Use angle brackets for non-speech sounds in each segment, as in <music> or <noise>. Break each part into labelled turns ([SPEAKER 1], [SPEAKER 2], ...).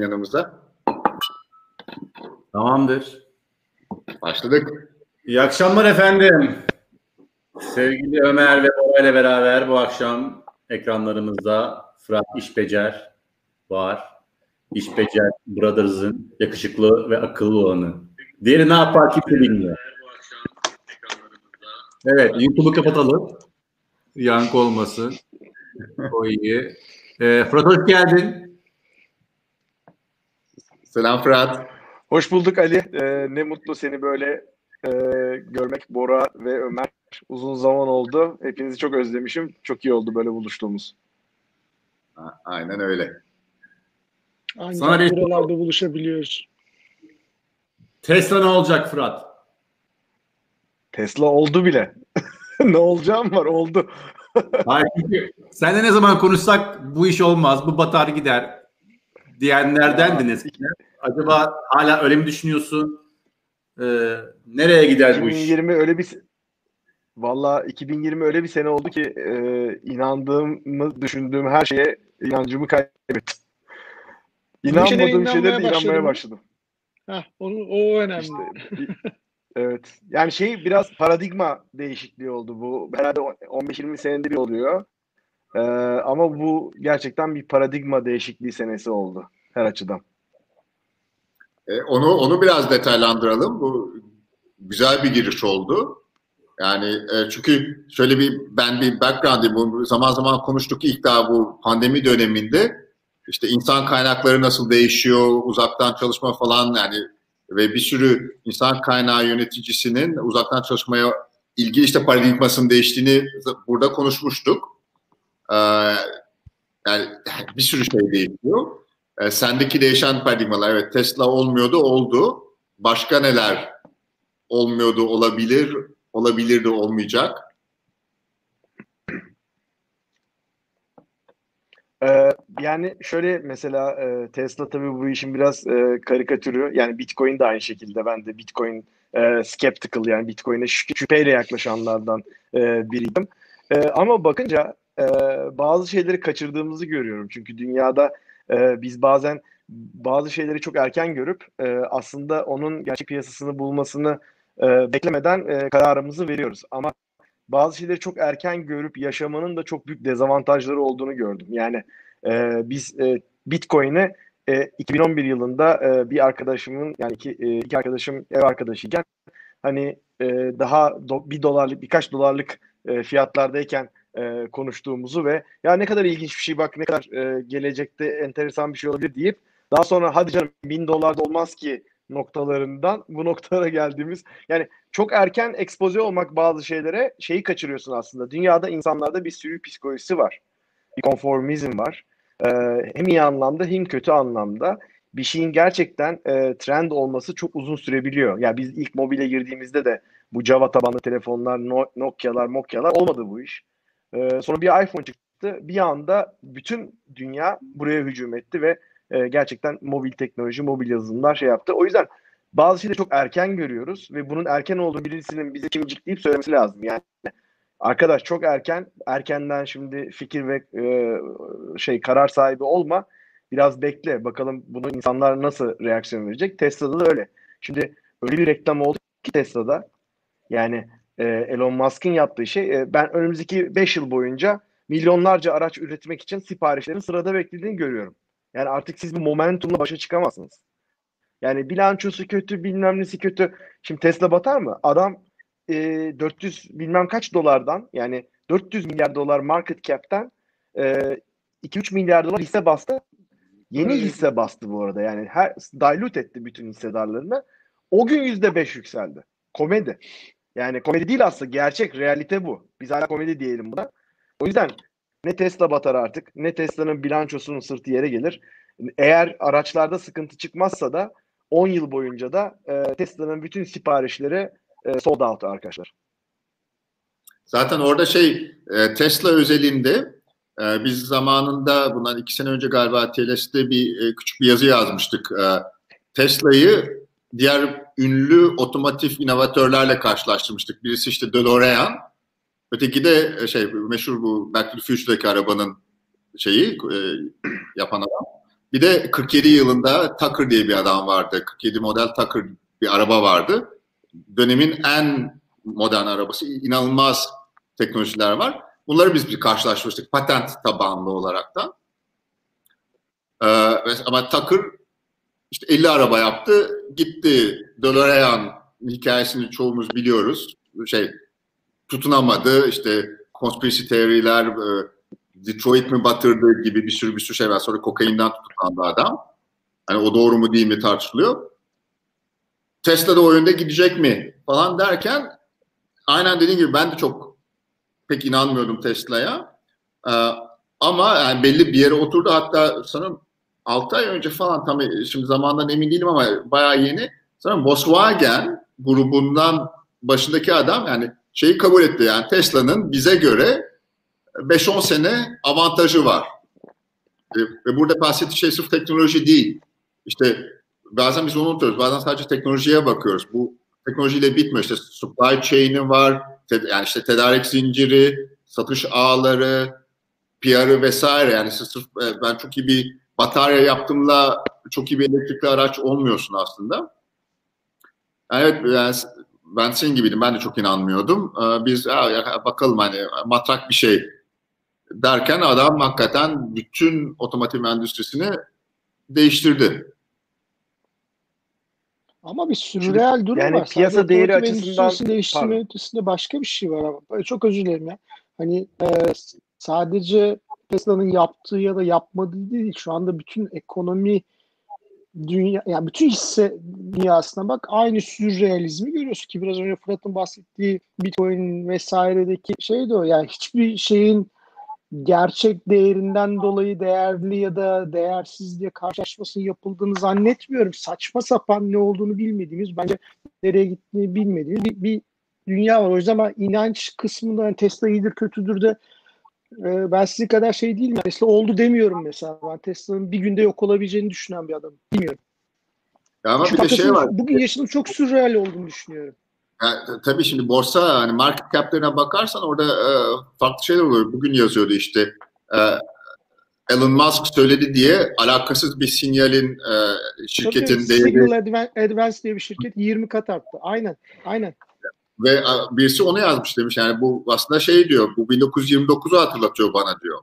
[SPEAKER 1] yanımıza.
[SPEAKER 2] Tamamdır.
[SPEAKER 1] Başladık.
[SPEAKER 2] İyi akşamlar efendim. Sevgili Ömer ve Bora ile beraber bu akşam ekranlarımızda Fırat İşbecer var. İşbecer Brothers'ın yakışıklı ve akıllı olanı. Diğeri ne yapar kimse bilmiyor. Evet, YouTube'u kapatalım. Yankı olmasın. <laughs> O iyi. Ee, Fırat hoş geldin.
[SPEAKER 1] Selam Fırat.
[SPEAKER 3] Hoş bulduk Ali. Ee, ne mutlu seni böyle e, görmek Bora ve Ömer. Uzun zaman oldu. Hepinizi çok özlemişim. Çok iyi oldu böyle buluştuğumuz.
[SPEAKER 1] Aynen öyle.
[SPEAKER 4] Ancak
[SPEAKER 2] Sana
[SPEAKER 4] buralarda buluşabiliyoruz.
[SPEAKER 2] Tesla ne olacak Fırat?
[SPEAKER 3] Tesla oldu bile. <laughs> ne olacağım var oldu.
[SPEAKER 2] Hayır çünkü seninle ne zaman konuşsak bu iş olmaz, bu batar gider diyenlerdendin eskiden. Acaba hala öyle mi düşünüyorsun? Ee, nereye gider bu iş?
[SPEAKER 3] 2020 öyle bir Valla 2020 öyle bir sene oldu ki e, inandığımı düşündüğüm her şeye inancımı kaybettim. İnanmadığım şeylere de inanmaya
[SPEAKER 4] mı?
[SPEAKER 3] başladım.
[SPEAKER 4] Heh, onu, o önemli.
[SPEAKER 3] İşte, bir- evet. Yani şey biraz paradigma değişikliği oldu bu. Herhalde 15-20 senedir oluyor. Ee, ama bu gerçekten bir paradigma değişikliği senesi oldu her açıdan.
[SPEAKER 1] E, onu onu biraz detaylandıralım. Bu güzel bir giriş oldu. Yani e, çünkü şöyle bir ben bir background'im bu zaman zaman konuştuk ilk daha bu pandemi döneminde işte insan kaynakları nasıl değişiyor, uzaktan çalışma falan yani ve bir sürü insan kaynağı yöneticisinin uzaktan çalışmaya ilgili işte paradigmasının değiştiğini burada konuşmuştuk. Ee, yani bir sürü şey değişiyor. E, sendeki değişen paradigmalar evet Tesla olmuyordu oldu. Başka neler olmuyordu olabilir olabilir de olmayacak.
[SPEAKER 3] Ee, yani şöyle mesela e, Tesla tabii bu işin biraz e, karikatürü. Yani Bitcoin de aynı şekilde. Ben de Bitcoin e, skeptical yani Bitcoin'e şü- şüpheyle yaklaşanlardan e, biriydim. E, ama bakınca e, bazı şeyleri kaçırdığımızı görüyorum. Çünkü dünyada e, biz bazen bazı şeyleri çok erken görüp e, aslında onun gerçek piyasasını bulmasını e, beklemeden e, kararımızı veriyoruz. Ama bazı şeyleri çok erken görüp yaşamanın da çok büyük dezavantajları olduğunu gördüm. Yani e, biz e, Bitcoin'e e, 2011 yılında e, bir arkadaşımın yani iki, e, iki arkadaşım ev arkadaşıyken hani e, daha do, bir dolarlık birkaç dolarlık e, fiyatlardayken e, konuştuğumuzu ve ya ne kadar ilginç bir şey bak ne kadar e, gelecekte enteresan bir şey olabilir deyip daha sonra hadi canım bin dolar da olmaz ki noktalarından bu noktalara geldiğimiz yani çok erken ekspoze olmak bazı şeylere şeyi kaçırıyorsun aslında. Dünyada insanlarda bir sürü psikolojisi var. Bir konformizm var. Ee, hem iyi anlamda hem kötü anlamda. Bir şeyin gerçekten e, trend olması çok uzun sürebiliyor. Yani biz ilk mobile girdiğimizde de bu Java tabanlı telefonlar, No- Nokia'lar, Mokia'lar olmadı bu iş. Ee, sonra bir iPhone çıktı. Bir anda bütün dünya buraya hücum etti ve e, gerçekten mobil teknoloji, mobil yazılımlar şey yaptı. O yüzden bazı şeyleri çok erken görüyoruz ve bunun erken olduğu birisinin bize kimcikleyip söylemesi lazım. Yani arkadaş çok erken, erkenden şimdi fikir ve e, şey karar sahibi olma. Biraz bekle. Bakalım bunu insanlar nasıl reaksiyon verecek. Tesla'da da öyle. Şimdi öyle bir reklam oldu ki Tesla'da. Yani e, Elon Musk'ın yaptığı şey e, ben önümüzdeki 5 yıl boyunca milyonlarca araç üretmek için siparişlerin sırada beklediğini görüyorum. Yani artık siz bu momentumla başa çıkamazsınız. Yani bilançosu kötü, bilmem nesi kötü. Şimdi Tesla batar mı? Adam e, 400 bilmem kaç dolardan yani 400 milyar dolar market cap'ten e, 2-3 milyar dolar hisse bastı. Yeni hisse bastı bu arada. Yani her dilute etti bütün hissedarlarını. O gün %5 yükseldi. Komedi. Yani komedi değil aslında. Gerçek, realite bu. Biz hala komedi diyelim buna. O yüzden ne Tesla batar artık ne Tesla'nın bilançosunun sırtı yere gelir. Eğer araçlarda sıkıntı çıkmazsa da 10 yıl boyunca da e, Tesla'nın bütün siparişleri e, sold out arkadaşlar.
[SPEAKER 1] Zaten orada şey e, Tesla özelinde e, biz zamanında bundan iki sene önce galiba TLS'de bir e, küçük bir yazı yazmıştık. E, Tesla'yı diğer ünlü otomotiv inovatörlerle karşılaştırmıştık. Birisi işte DeLorean, öteki de e, şey meşhur bu Back to the Future'daki arabanın şeyi e, yapan adam. Bir de 47 yılında Tucker diye bir adam vardı. 47 model Tucker bir araba vardı. Dönemin en modern arabası. inanılmaz teknolojiler var. Bunları biz bir karşılaştırmıştık patent tabanlı olaraktan. Ee, ama Tucker işte 50 araba yaptı, gitti. DeLorean hikayesini çoğumuz biliyoruz. Şey tutunamadı. İşte konspirasi teoriler, e, Detroit mi batırdı gibi bir sürü bir sürü şey var. Sonra kokainden tutuklandı adam. Hani o doğru mu değil mi tartışılıyor. Tesla da o yönde gidecek mi falan derken aynen dediğim gibi ben de çok pek inanmıyordum Tesla'ya. Ee, ama yani belli bir yere oturdu. Hatta sanırım 6 ay önce falan tam şimdi zamandan emin değilim ama bayağı yeni. Sanırım Volkswagen grubundan başındaki adam yani şeyi kabul etti yani Tesla'nın bize göre 5-10 sene avantajı var. E, ve burada bahsettiği şey sırf teknoloji değil. İşte bazen biz onu unutuyoruz. Bazen sadece teknolojiye bakıyoruz. Bu teknolojiyle bitmiyor. İşte supply chain'i var. yani işte tedarik zinciri, satış ağları, PR'ı vesaire. Yani sırf e, ben çok iyi bir batarya yaptığımla çok iyi bir elektrikli araç olmuyorsun aslında. Evet yani ben senin gibiydim. Ben de çok inanmıyordum. Ee, biz ya, bakalım hani matrak bir şey derken adam hakikaten bütün otomotiv endüstrisini değiştirdi.
[SPEAKER 4] Ama bir sürreal durum
[SPEAKER 3] yani
[SPEAKER 4] var.
[SPEAKER 3] piyasa
[SPEAKER 4] Sadece
[SPEAKER 3] değeri açısından
[SPEAKER 4] değiştirme ötesinde başka bir şey var ama. Çok özür dilerim ya. Hani e, sadece Tesla'nın yaptığı ya da yapmadığı değil. Şu anda bütün ekonomi dünya yani bütün hisse dünyasına bak aynı sürrealizmi görüyorsun ki biraz önce Fırat'ın bahsettiği Bitcoin vesairedeki şey de o yani hiçbir şeyin gerçek değerinden dolayı değerli ya da değersiz diye karşılaşmasının yapıldığını zannetmiyorum. Saçma sapan ne olduğunu bilmediğimiz, bence nereye gittiğini bilmediğimiz bir, bir dünya var. O yüzden ben inanç kısmında yani Tesla iyidir kötüdür de e, ben sizin kadar şey değilim. Tesla oldu demiyorum mesela. Ben Tesla'nın bir günde yok olabileceğini düşünen bir adamım. Bilmiyorum.
[SPEAKER 1] Ya ama
[SPEAKER 4] Çünkü
[SPEAKER 1] bir de şey var.
[SPEAKER 4] Bugün yaşadığım çok sürreal olduğunu düşünüyorum.
[SPEAKER 1] Yani, tabii şimdi borsa hani market cap'lerine bakarsan orada e, farklı şeyler oluyor. Bugün yazıyordu işte e, Elon Musk söyledi diye alakasız bir sinyalin e, şirketin
[SPEAKER 4] Tabii,
[SPEAKER 1] değeri
[SPEAKER 4] Signal Advan- Advance diye bir şirket 20 kat arttı. Aynen. Aynen.
[SPEAKER 1] Ve birisi onu yazmış demiş yani bu aslında şey diyor bu 1929'u hatırlatıyor bana diyor.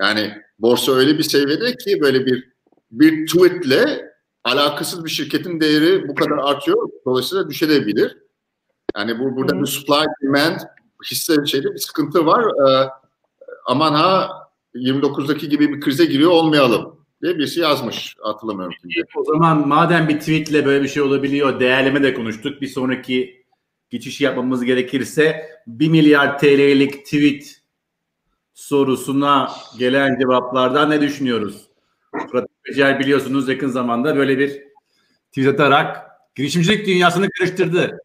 [SPEAKER 1] Yani borsa öyle bir seviyede ki böyle bir bir tweetle alakasız bir şirketin değeri bu kadar artıyor. Dolayısıyla düşebilir. Yani bu burada bir supply demand hisse şeyde bir sıkıntı var. Ee, aman ha 29'daki gibi bir krize giriyor olmayalım diye birisi yazmış. Hatırlamıyorum şimdi.
[SPEAKER 2] O zaman madem bir tweetle böyle bir şey olabiliyor, değerleme de konuştuk. Bir sonraki geçişi yapmamız gerekirse 1 milyar TL'lik tweet sorusuna gelen cevaplardan ne düşünüyoruz? Fırat Becer biliyorsunuz yakın zamanda böyle bir tweet atarak girişimcilik dünyasını karıştırdı.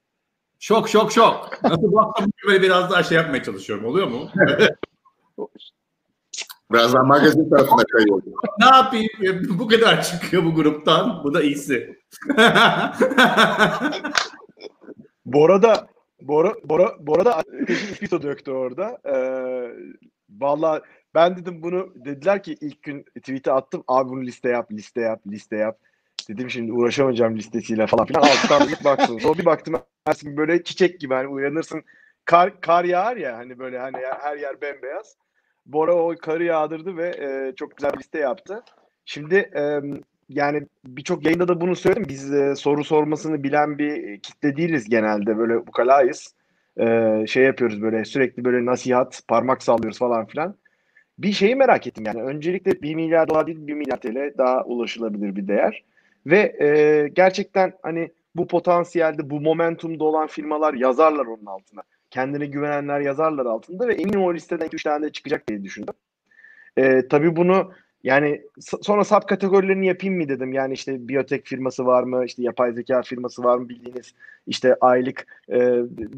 [SPEAKER 2] Şok şok şok. Nasıl baksam böyle biraz daha şey yapmaya çalışıyorum. Oluyor mu? <laughs>
[SPEAKER 1] Birazdan magazin tarafına kayıyor.
[SPEAKER 2] ne yapayım? Bu kadar çıkıyor bu gruptan. Bu da iyisi. <laughs>
[SPEAKER 3] Bora da Bora Bora Bora da ateşi ispito döktü orada. Ee, Valla ben dedim bunu dediler ki ilk gün tweet'e attım. Abi bunu liste yap, liste yap, liste yap. Dedim şimdi uğraşamayacağım listesiyle falan filan. Alttan bir baktım. Sonra bir baktım Ersin böyle çiçek gibi hani uyanırsın. Kar, kar yağar ya hani böyle hani her yer bembeyaz. Bora o karı yağdırdı ve e, çok güzel bir liste yaptı. Şimdi e, yani birçok yayında da bunu söyledim. Biz e, soru sormasını bilen bir kitle değiliz genelde. Böyle ukalayız. E, şey yapıyoruz böyle sürekli böyle nasihat, parmak sallıyoruz falan filan. Bir şeyi merak ettim yani. Öncelikle 1 milyar dolar değil 1 milyar TL daha ulaşılabilir bir değer. Ve e, gerçekten hani bu potansiyelde, bu momentumda olan firmalar yazarlar onun altına. Kendine güvenenler yazarlar altında ve eminim o listeden 2-3 tane de çıkacak diye düşündüm. E, tabii bunu yani sonra sub kategorilerini yapayım mı dedim. Yani işte biyotek firması var mı, işte yapay zeka firması var mı bildiğiniz işte aylık e,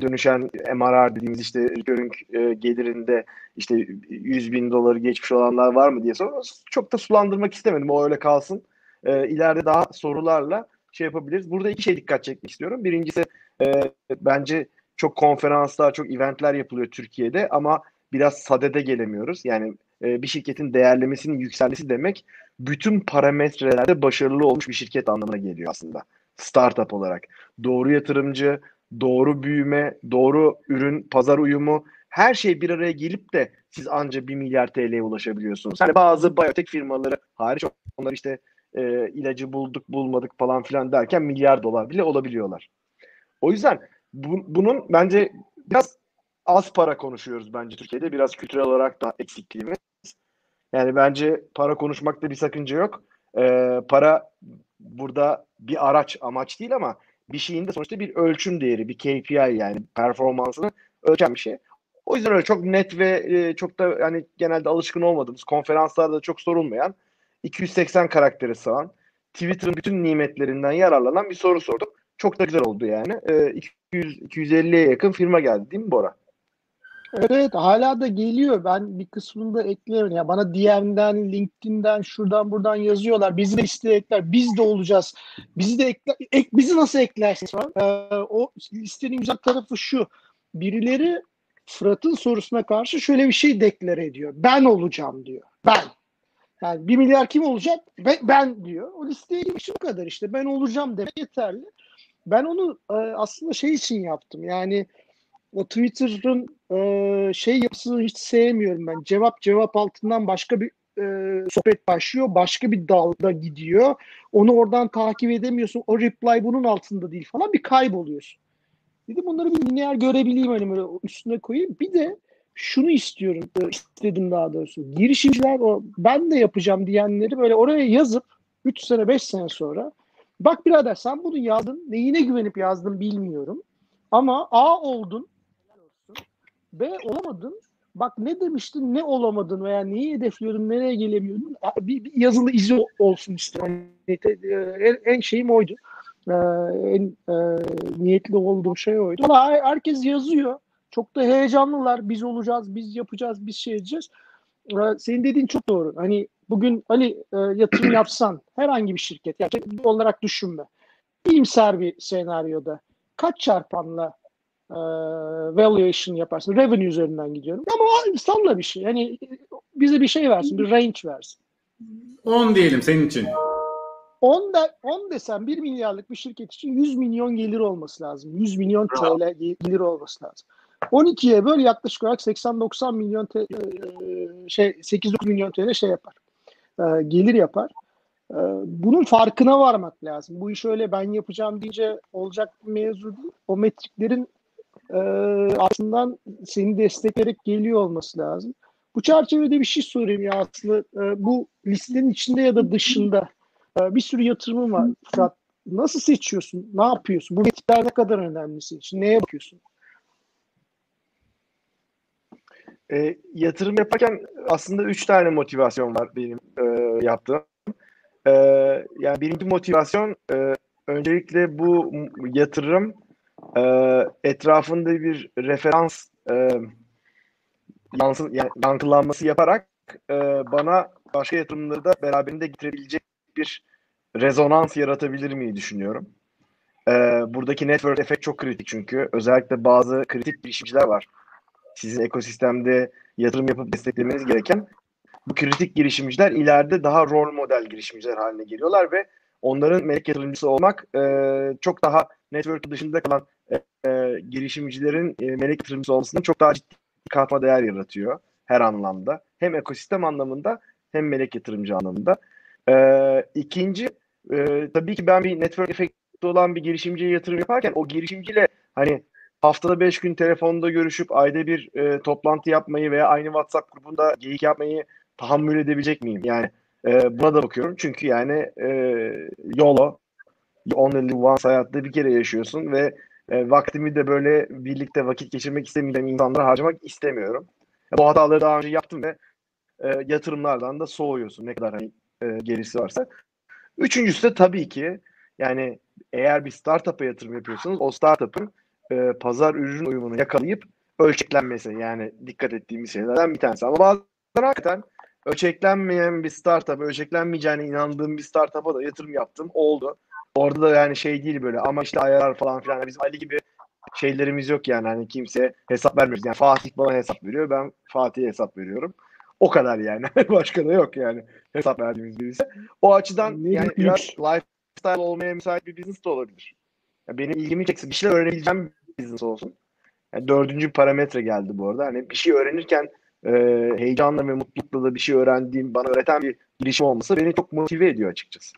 [SPEAKER 3] dönüşen MRR dediğimiz işte recurring e, gelirinde işte 100 bin doları geçmiş olanlar var mı diye sonra çok da sulandırmak istemedim. O öyle kalsın. E, ileride daha sorularla şey yapabiliriz. Burada iki şey dikkat çekmek istiyorum. Birincisi e, bence çok konferanslar, çok eventler yapılıyor Türkiye'de ama biraz sadede gelemiyoruz. Yani e, bir şirketin değerlemesinin yükselmesi demek bütün parametrelerde başarılı olmuş bir şirket anlamına geliyor aslında. Startup olarak. Doğru yatırımcı, doğru büyüme, doğru ürün, pazar uyumu her şey bir araya gelip de siz anca 1 milyar TL'ye ulaşabiliyorsunuz. Hani bazı biyotek firmaları hariç onlar işte e, ilacı bulduk bulmadık falan filan derken milyar dolar bile olabiliyorlar. O yüzden bu, bunun bence biraz az para konuşuyoruz bence Türkiye'de. Biraz kültürel olarak da eksikliğimiz. Yani bence para konuşmakta bir sakınca yok. Ee, para burada bir araç, amaç değil ama bir şeyin de sonuçta bir ölçüm değeri, bir KPI yani performansını ölçen bir şey. O yüzden öyle çok net ve e, çok da yani genelde alışkın olmadığımız konferanslarda çok sorulmayan 280 karaktere sığan Twitter'ın bütün nimetlerinden yararlanan bir soru sordum. Çok da güzel oldu yani. E, 200 250'ye yakın firma geldi değil mi Bora?
[SPEAKER 4] Evet, hala da geliyor. Ben bir kısmını da ekliyorum. Ya bana DM'den, LinkedIn'den, şuradan buradan yazıyorlar. Bizi de listeye ekler. Biz de olacağız. Bizi de ekle, ek, bizi nasıl eklersiniz. Ee, o listenin güzel tarafı şu. Birileri Fırat'ın sorusuna karşı şöyle bir şey deklare ediyor. Ben olacağım diyor. Ben. Yani bir milyar kim olacak? Ben, ben diyor. O listeye girmiş bu kadar işte. Ben olacağım demek yeterli. Ben onu e, aslında şey için yaptım. Yani o Twitter'ın e, şey yapısını hiç sevmiyorum ben. Cevap cevap altından başka bir e, sohbet başlıyor. Başka bir dalda gidiyor. Onu oradan takip edemiyorsun. O reply bunun altında değil falan. Bir kayboluyorsun. Dedim bunları bir lineer görebileyim hani böyle üstüne koyayım. Bir de şunu istiyorum, e, istedim daha doğrusu. Girişimciler o ben de yapacağım diyenleri böyle oraya yazıp 3 sene 5 sene sonra bak birader sen bunu yazdın neyine güvenip yazdın bilmiyorum. Ama A oldun B olamadın. Bak ne demiştin ne olamadın veya neyi hedefliyordun nereye gelemiyordun bir, bir yazılı izi olsun istedim. Yani, en, en şeyim oydu. Ee, en e, niyetli olduğum şey oydu. Ama herkes yazıyor. Çok da heyecanlılar. Biz olacağız, biz yapacağız, biz şey edeceğiz. Ee, senin dediğin çok doğru. Hani bugün Ali e, yatırım yapsan herhangi bir şirket yani olarak düşünme. İyimser bir senaryoda kaç çarpanla e, valuation yaparsın? Revenue üzerinden gidiyorum. Ama salla bir şey. Yani bize bir şey versin, bir range versin.
[SPEAKER 2] 10 diyelim senin için.
[SPEAKER 4] 10 da 10 desem 1 milyarlık bir şirket için 100 milyon gelir olması lazım. 100 milyon TL gelir olması lazım. 12'ye böyle yaklaşık olarak 80-90 milyon TL, şey 8-9 milyon TL şey yapar. Gelir yapar. Bunun farkına varmak lazım. Bu iş öyle ben yapacağım deyince olacak bir mevzu değil. O metriklerin aslında seni destekleyerek geliyor olması lazım. Bu çerçevede bir şey sorayım ya aslında bu listenin içinde ya da dışında bir sürü yatırımın var. Fırat, nasıl seçiyorsun? Ne yapıyorsun? Bu metrikler ne kadar önemli senin için? Neye bakıyorsun?
[SPEAKER 3] E, yatırım yaparken aslında üç tane motivasyon var benim e, yaptığım. E, yani birinci motivasyon e, öncelikle bu yatırım e, etrafında bir referans e, yansın, yani yankılanması yaparak e, bana başka yatırımları da beraberinde getirebilecek bir rezonans yaratabilir mi düşünüyorum. E, buradaki network efekt çok kritik çünkü özellikle bazı kritik girişimciler var sizin ekosistemde yatırım yapıp desteklemeniz gereken bu kritik girişimciler ileride daha rol model girişimciler haline geliyorlar ve onların melek yatırımcısı olmak e, çok daha network dışında kalan e, e, girişimcilerin e, melek yatırımcısı olmasının çok daha ciddi katma değer yaratıyor her anlamda. Hem ekosistem anlamında hem melek yatırımcı anlamında. E, ikinci e, tabii ki ben bir network efekti olan bir girişimciye yatırım yaparken o girişimciyle hani haftada 5 gün telefonda görüşüp ayda bir e, toplantı yapmayı veya aynı WhatsApp grubunda geyik yapmayı tahammül edebilecek miyim? Yani e, buna da bakıyorum. Çünkü yani e, YOLO only once hayatta bir kere yaşıyorsun ve e, vaktimi de böyle birlikte vakit geçirmek istemeyeceğim insanlara harcamak istemiyorum. Bu hataları daha önce yaptım ve e, yatırımlardan da soğuyorsun ne kadar hani, e, gerisi varsa. Üçüncüsü de tabii ki yani eğer bir startup'a yatırım yapıyorsanız o startup'ın e, pazar ürün uyumunu yakalayıp ölçeklenmesi yani dikkat ettiğimiz şeylerden bir tanesi. Ama bazen hakikaten ölçeklenmeyen bir startup, ölçeklenmeyeceğine inandığım bir startup'a da yatırım yaptım. Oldu. Orada da yani şey değil böyle ama işte ayarlar falan filan. Bizim Ali gibi şeylerimiz yok yani hani kimse hesap vermiyoruz. Yani Fatih bana hesap veriyor. Ben Fatih'e hesap veriyorum. O kadar yani. <laughs> Başka da yok yani. Hesap verdiğimiz birisi. O açıdan
[SPEAKER 4] Ne
[SPEAKER 3] yani biraz lifestyle olmaya müsait bir business de olabilir. Ya benim ilgimi çekse bir şeyler öğrenebileceğim bir business olsun. Yani dördüncü parametre geldi bu arada. Hani bir şey öğrenirken e, heyecanla ve mutlulukla da bir şey öğrendiğim, bana öğreten bir girişim olması beni çok motive ediyor açıkçası.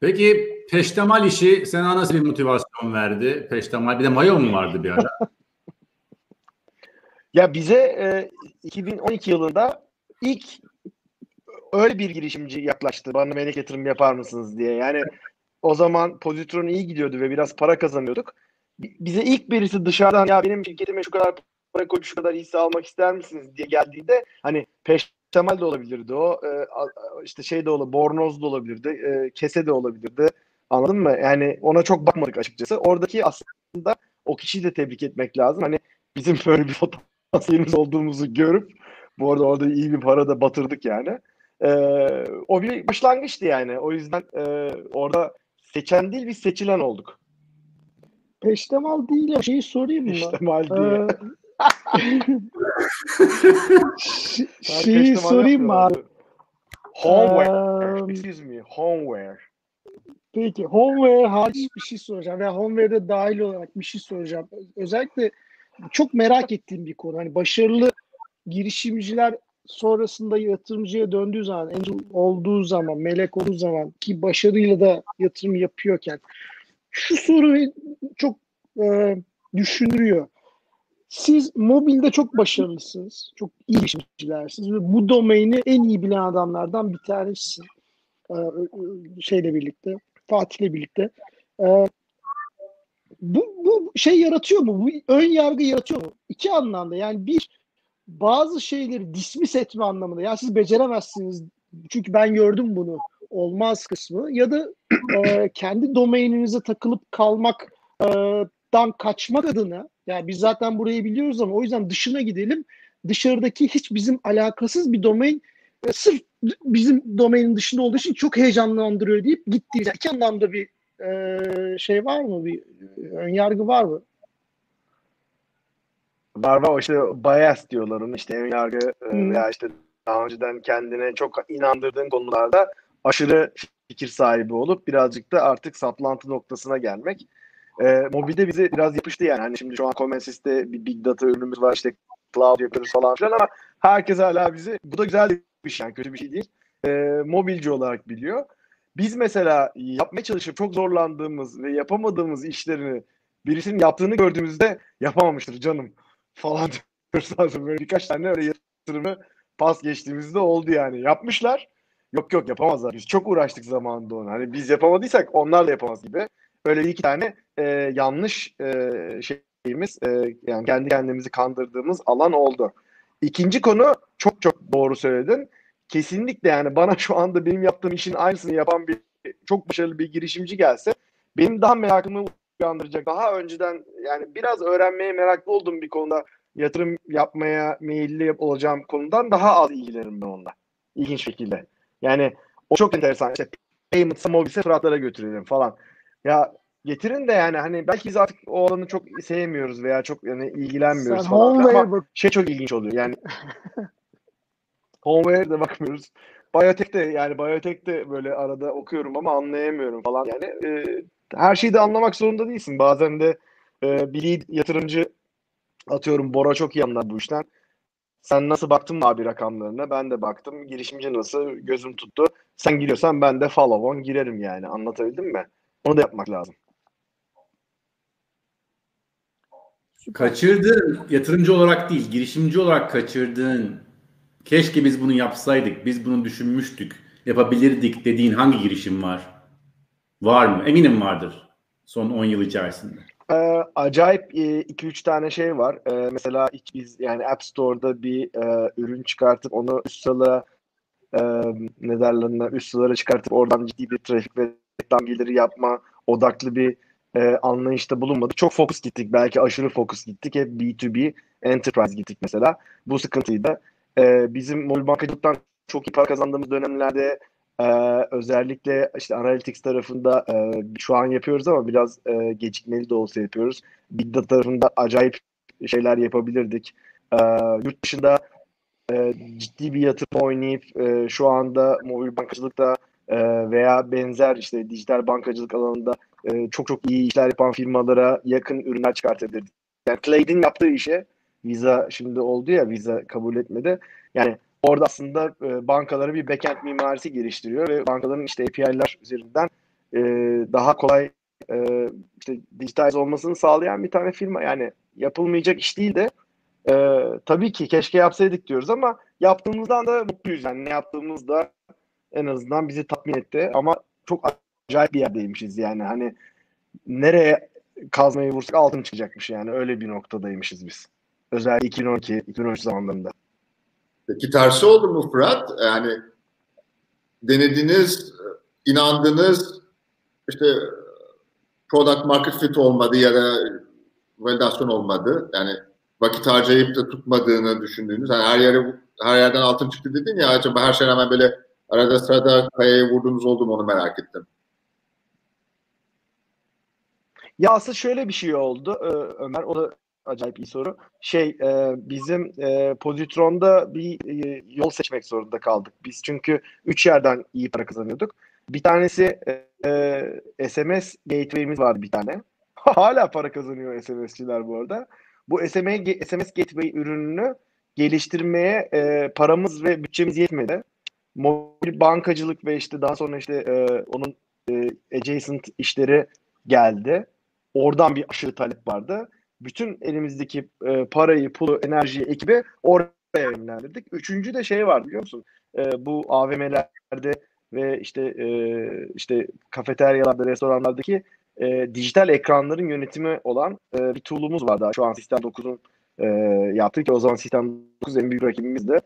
[SPEAKER 2] Peki peştemal işi sana nasıl bir motivasyon verdi? Peştemal bir de mayo mu vardı bir ara? <laughs>
[SPEAKER 3] Ya bize e, 2012 yılında ilk öyle bir girişimci yaklaştı. Bana melek yatırım yapar mısınız diye. Yani o zaman pozitron iyi gidiyordu ve biraz para kazanıyorduk. Bi- Bize ilk birisi dışarıdan ya benim şirketime şu kadar para koyup şu kadar hisse almak ister misiniz diye geldiğinde hani peştemal de olabilirdi o. E, işte şey de olabilir, bornoz da olabilirdi, e, kese de olabilirdi. Anladın mı? Yani ona çok bakmadık açıkçası. Oradaki aslında o kişiyi de tebrik etmek lazım. Hani bizim <laughs> böyle bir potansiyelimiz olduğumuzu görüp bu arada orada iyi bir para da batırdık yani. Ee, o bir başlangıçtı yani. O yüzden e, orada seçen değil biz seçilen olduk.
[SPEAKER 4] Peştemal değil ya şeyi sorayım mı?
[SPEAKER 3] İşte mal diye.
[SPEAKER 4] Ee, <laughs> şeyi sorayım mı abi?
[SPEAKER 3] Homeware. Excuse me. Homeware.
[SPEAKER 4] Peki Homeware hariç bir şey soracağım veya Homeware'de dahil olarak bir şey soracağım. Özellikle çok merak ettiğim bir konu. Hani başarılı girişimciler sonrasında yatırımcıya döndüğü zaman, angel olduğu zaman, melek olduğu zaman ki başarıyla da yatırım yapıyorken şu soru çok e, düşündürüyor. Siz mobilde çok başarılısınız. Çok iyi girişimcilersiniz ve bu domaini en iyi bilen adamlardan bir tanesi. Ee, şeyle birlikte, Fatih'le birlikte. Ee, bu, bu şey yaratıyor mu? Bu ön yargı yaratıyor mu? İki anlamda. Yani bir, bazı şeyleri dismiss etme anlamında. Ya siz beceremezsiniz. Çünkü ben gördüm bunu. Olmaz kısmı. Ya da e, kendi domaininize takılıp kalmaktan kaçmak adına yani biz zaten burayı biliyoruz ama o yüzden dışına gidelim. Dışarıdaki hiç bizim alakasız bir domain e, sırf bizim domainin dışında olduğu için çok heyecanlandırıyor deyip gitti. Yani iki anlamda bir e, şey var mı? Bir e, ön yargı var mı?
[SPEAKER 3] Var var işte bias diyorlar onu işte ön yargı e,
[SPEAKER 4] Hı.
[SPEAKER 3] veya işte daha önceden kendine çok inandırdığın konularda aşırı fikir sahibi olup birazcık da artık saplantı noktasına gelmek. E, mobilde bize biraz yapıştı yani. Hani şimdi şu an Comensys'te bir big data ürünümüz var işte cloud yapıyoruz falan filan ama herkes hala bizi bu da güzel bir şey yani kötü bir şey değil. E, mobilci olarak biliyor. Biz mesela yapmaya çalışıp çok zorlandığımız ve yapamadığımız işlerini birisinin yaptığını gördüğümüzde yapamamıştır canım falan diyoruz lazım. <laughs> Böyle birkaç tane öyle yatırımı pas geçtiğimizde oldu yani. Yapmışlar. Yok yok yapamazlar. Biz çok uğraştık zamanında onu. Hani biz yapamadıysak onlar da yapamaz gibi. Öyle bir iki tane e, yanlış e, şeyimiz e, yani kendi kendimizi kandırdığımız alan oldu. İkinci konu çok çok doğru söyledin. Kesinlikle yani bana şu anda benim yaptığım işin aynısını yapan bir çok başarılı bir girişimci gelse benim daha merakımı uyandıracak. Daha önceden yani biraz öğrenmeye meraklı olduğum bir konuda yatırım yapmaya meyilli olacağım konudan daha az ilgilenirim ben onunla. İlginç şekilde. Yani o çok enteresan. İşte payment'sa mobilse Fıratlara götürelim falan. Ya getirin de yani hani belki biz artık o alanı çok sevmiyoruz veya çok yani ilgilenmiyoruz
[SPEAKER 4] Sen
[SPEAKER 3] falan.
[SPEAKER 4] Homeware
[SPEAKER 3] Ama
[SPEAKER 4] bak
[SPEAKER 3] şey çok ilginç oluyor. Yani <laughs> Homeware'de bakmıyoruz. Biotech'te yani Biotech'te böyle arada okuyorum ama anlayamıyorum falan. Yani e, her şeyi de anlamak zorunda değilsin. Bazen de e, bir yatırımcı atıyorum Bora çok iyi anlar bu işten. Sen nasıl baktın abi rakamlarına? Ben de baktım. Girişimci nasıl? Gözüm tuttu. Sen giriyorsan ben de follow on girerim yani. Anlatabildim mi? Onu da yapmak lazım.
[SPEAKER 2] Kaçırdığın yatırımcı olarak değil, girişimci olarak kaçırdığın keşke biz bunu yapsaydık, biz bunu düşünmüştük, yapabilirdik dediğin hangi girişim var? Var mı? Eminim vardır son 10 yıl içerisinde.
[SPEAKER 3] Ee, acayip 2-3 tane şey var. Ee, mesela hiç biz yani App Store'da bir e, ürün çıkartıp onu üst sıra e, ne derler üst sıralara çıkartıp oradan ciddi bir trafik ve reklam geliri yapma odaklı bir e, anlayışta bulunmadık. Çok fokus gittik. Belki aşırı fokus gittik. Hep B2B enterprise gittik mesela. Bu sıkıntıydı. E, bizim mobil bankacılıktan çok iyi para kazandığımız dönemlerde e, özellikle işte analytics tarafında e, şu an yapıyoruz ama biraz e, gecikmeli de olsa yapıyoruz. Big data tarafında acayip şeyler yapabilirdik. E, yurt dışında e, ciddi bir yatırım oynayıp e, şu anda mobil bankacılıkta e, veya benzer işte dijital bankacılık alanında e, çok çok iyi işler yapan firmalara yakın ürünler çıkartabilirdik. Yani Clay'in yaptığı işe Visa şimdi oldu ya Visa kabul etmedi. Yani orada aslında e, bankalara bir backend mimarisi geliştiriyor ve bankaların işte API'ler üzerinden e, daha kolay e, işte dijitalize olmasını sağlayan bir tane firma. Yani yapılmayacak iş değil de tabii ki keşke yapsaydık diyoruz ama yaptığımızdan da mutluyuz. Yani ne yaptığımızda en azından bizi tatmin etti ama çok acayip bir yerdeymişiz yani hani nereye kazmayı vursak altın çıkacakmış yani öyle bir noktadaymışız biz. Özellikle 2012-2013 zamanlarında.
[SPEAKER 1] Peki tersi oldu mu Fırat? Yani denediniz, inandınız, işte product market fit olmadı ya da validasyon olmadı. Yani vakit harcayıp da tutmadığını düşündüğünüz. Yani her yere her yerden altın çıktı dedin ya acaba her şey rağmen böyle arada sırada kayaya vurduğunuz oldu mu onu merak ettim.
[SPEAKER 3] Ya aslında şöyle bir şey oldu Ömer. O da acayip iyi soru. Şey e, bizim e, Positron'da bir e, yol seçmek zorunda kaldık. Biz çünkü üç yerden iyi para kazanıyorduk. Bir tanesi e, SMS gateway'imiz vardı bir tane. <laughs> Hala para kazanıyor SMS'çiler bu arada. Bu SMS, SMS gateway ürününü geliştirmeye e, paramız ve bütçemiz yetmedi. Mobil bankacılık ve işte daha sonra işte e, onun e, adjacent işleri geldi. Oradan bir aşırı talep vardı bütün elimizdeki e, parayı, pulu, enerjiyi, ekibi oraya yönlendirdik. Üçüncü de şey var biliyor musun? E, bu AVM'lerde ve işte e, işte kafeteryalarda, restoranlardaki e, dijital ekranların yönetimi olan e, bir tool'umuz var daha. Şu an Sistem 9'un e, yaptığı ki o zaman Sistem 9 en büyük rakibimizdi.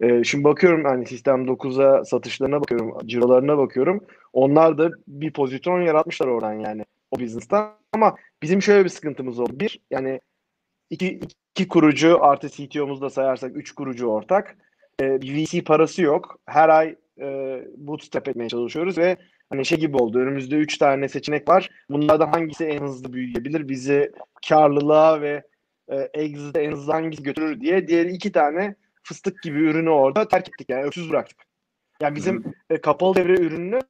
[SPEAKER 3] E, şimdi bakıyorum hani Sistem 9'a satışlarına bakıyorum, cirolarına bakıyorum. Onlar da bir pozisyon yaratmışlar oradan yani o business'tan. Ama bizim şöyle bir sıkıntımız oldu. Bir, yani iki, iki kurucu artı CTO'muzu da sayarsak üç kurucu ortak. E, VC parası yok. Her ay e, bootstrap etmeye çalışıyoruz ve hani şey gibi oldu. Önümüzde üç tane seçenek var. Bunlardan hangisi en hızlı büyüyebilir? Bizi karlılığa ve e, exit'e en hızlı hangisi götürür diye diğer iki tane fıstık gibi ürünü orada terk ettik yani öksüz bıraktık. Yani bizim e, kapalı devre ürününü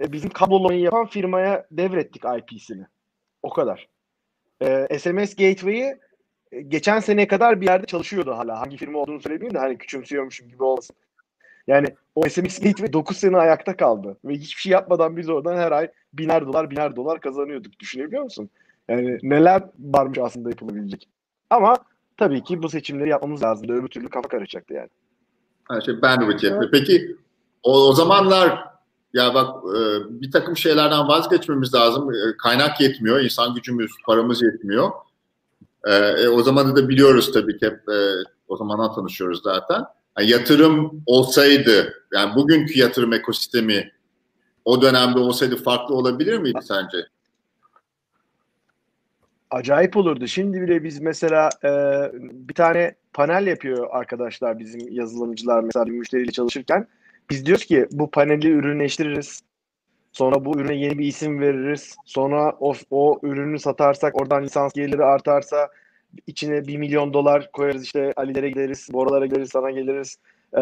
[SPEAKER 3] e, bizim kablolamayı yapan firmaya devrettik IP'sini. O kadar. E, SMS Gateway'i e, geçen seneye kadar bir yerde çalışıyordu hala. Hangi firma olduğunu söylemeyeyim de hani küçümsüyormuşum gibi olmasın. Yani o SMS Gateway 9 sene ayakta kaldı. Ve hiçbir şey yapmadan biz oradan her ay biner dolar biner dolar kazanıyorduk. Düşünebiliyor musun? Yani neler varmış aslında yapılabilecek. Ama tabii ki bu seçimleri yapmamız lazım. Öbür türlü kafa karışacaktı yani.
[SPEAKER 1] Ha, şey bandwidth yetmiyor. Peki o, o zamanlar ya bak e, bir takım şeylerden vazgeçmemiz lazım. E, kaynak yetmiyor, insan gücümüz, paramız yetmiyor. E, o zamanı da biliyoruz tabii ki hep o zamandan tanışıyoruz zaten. Yani yatırım olsaydı, yani bugünkü yatırım ekosistemi o dönemde olsaydı farklı olabilir miydi sence?
[SPEAKER 3] Acayip olurdu. Şimdi bile biz mesela e, bir tane panel yapıyor arkadaşlar bizim yazılımcılar mesela bir müşteriyle çalışırken biz diyoruz ki bu paneli ürünleştiririz. Sonra bu ürüne yeni bir isim veririz. Sonra o, o ürünü satarsak oradan lisans geliri artarsa içine bir milyon dolar koyarız işte Ali'lere gideriz, Boralara gideriz, sana geliriz. Ee,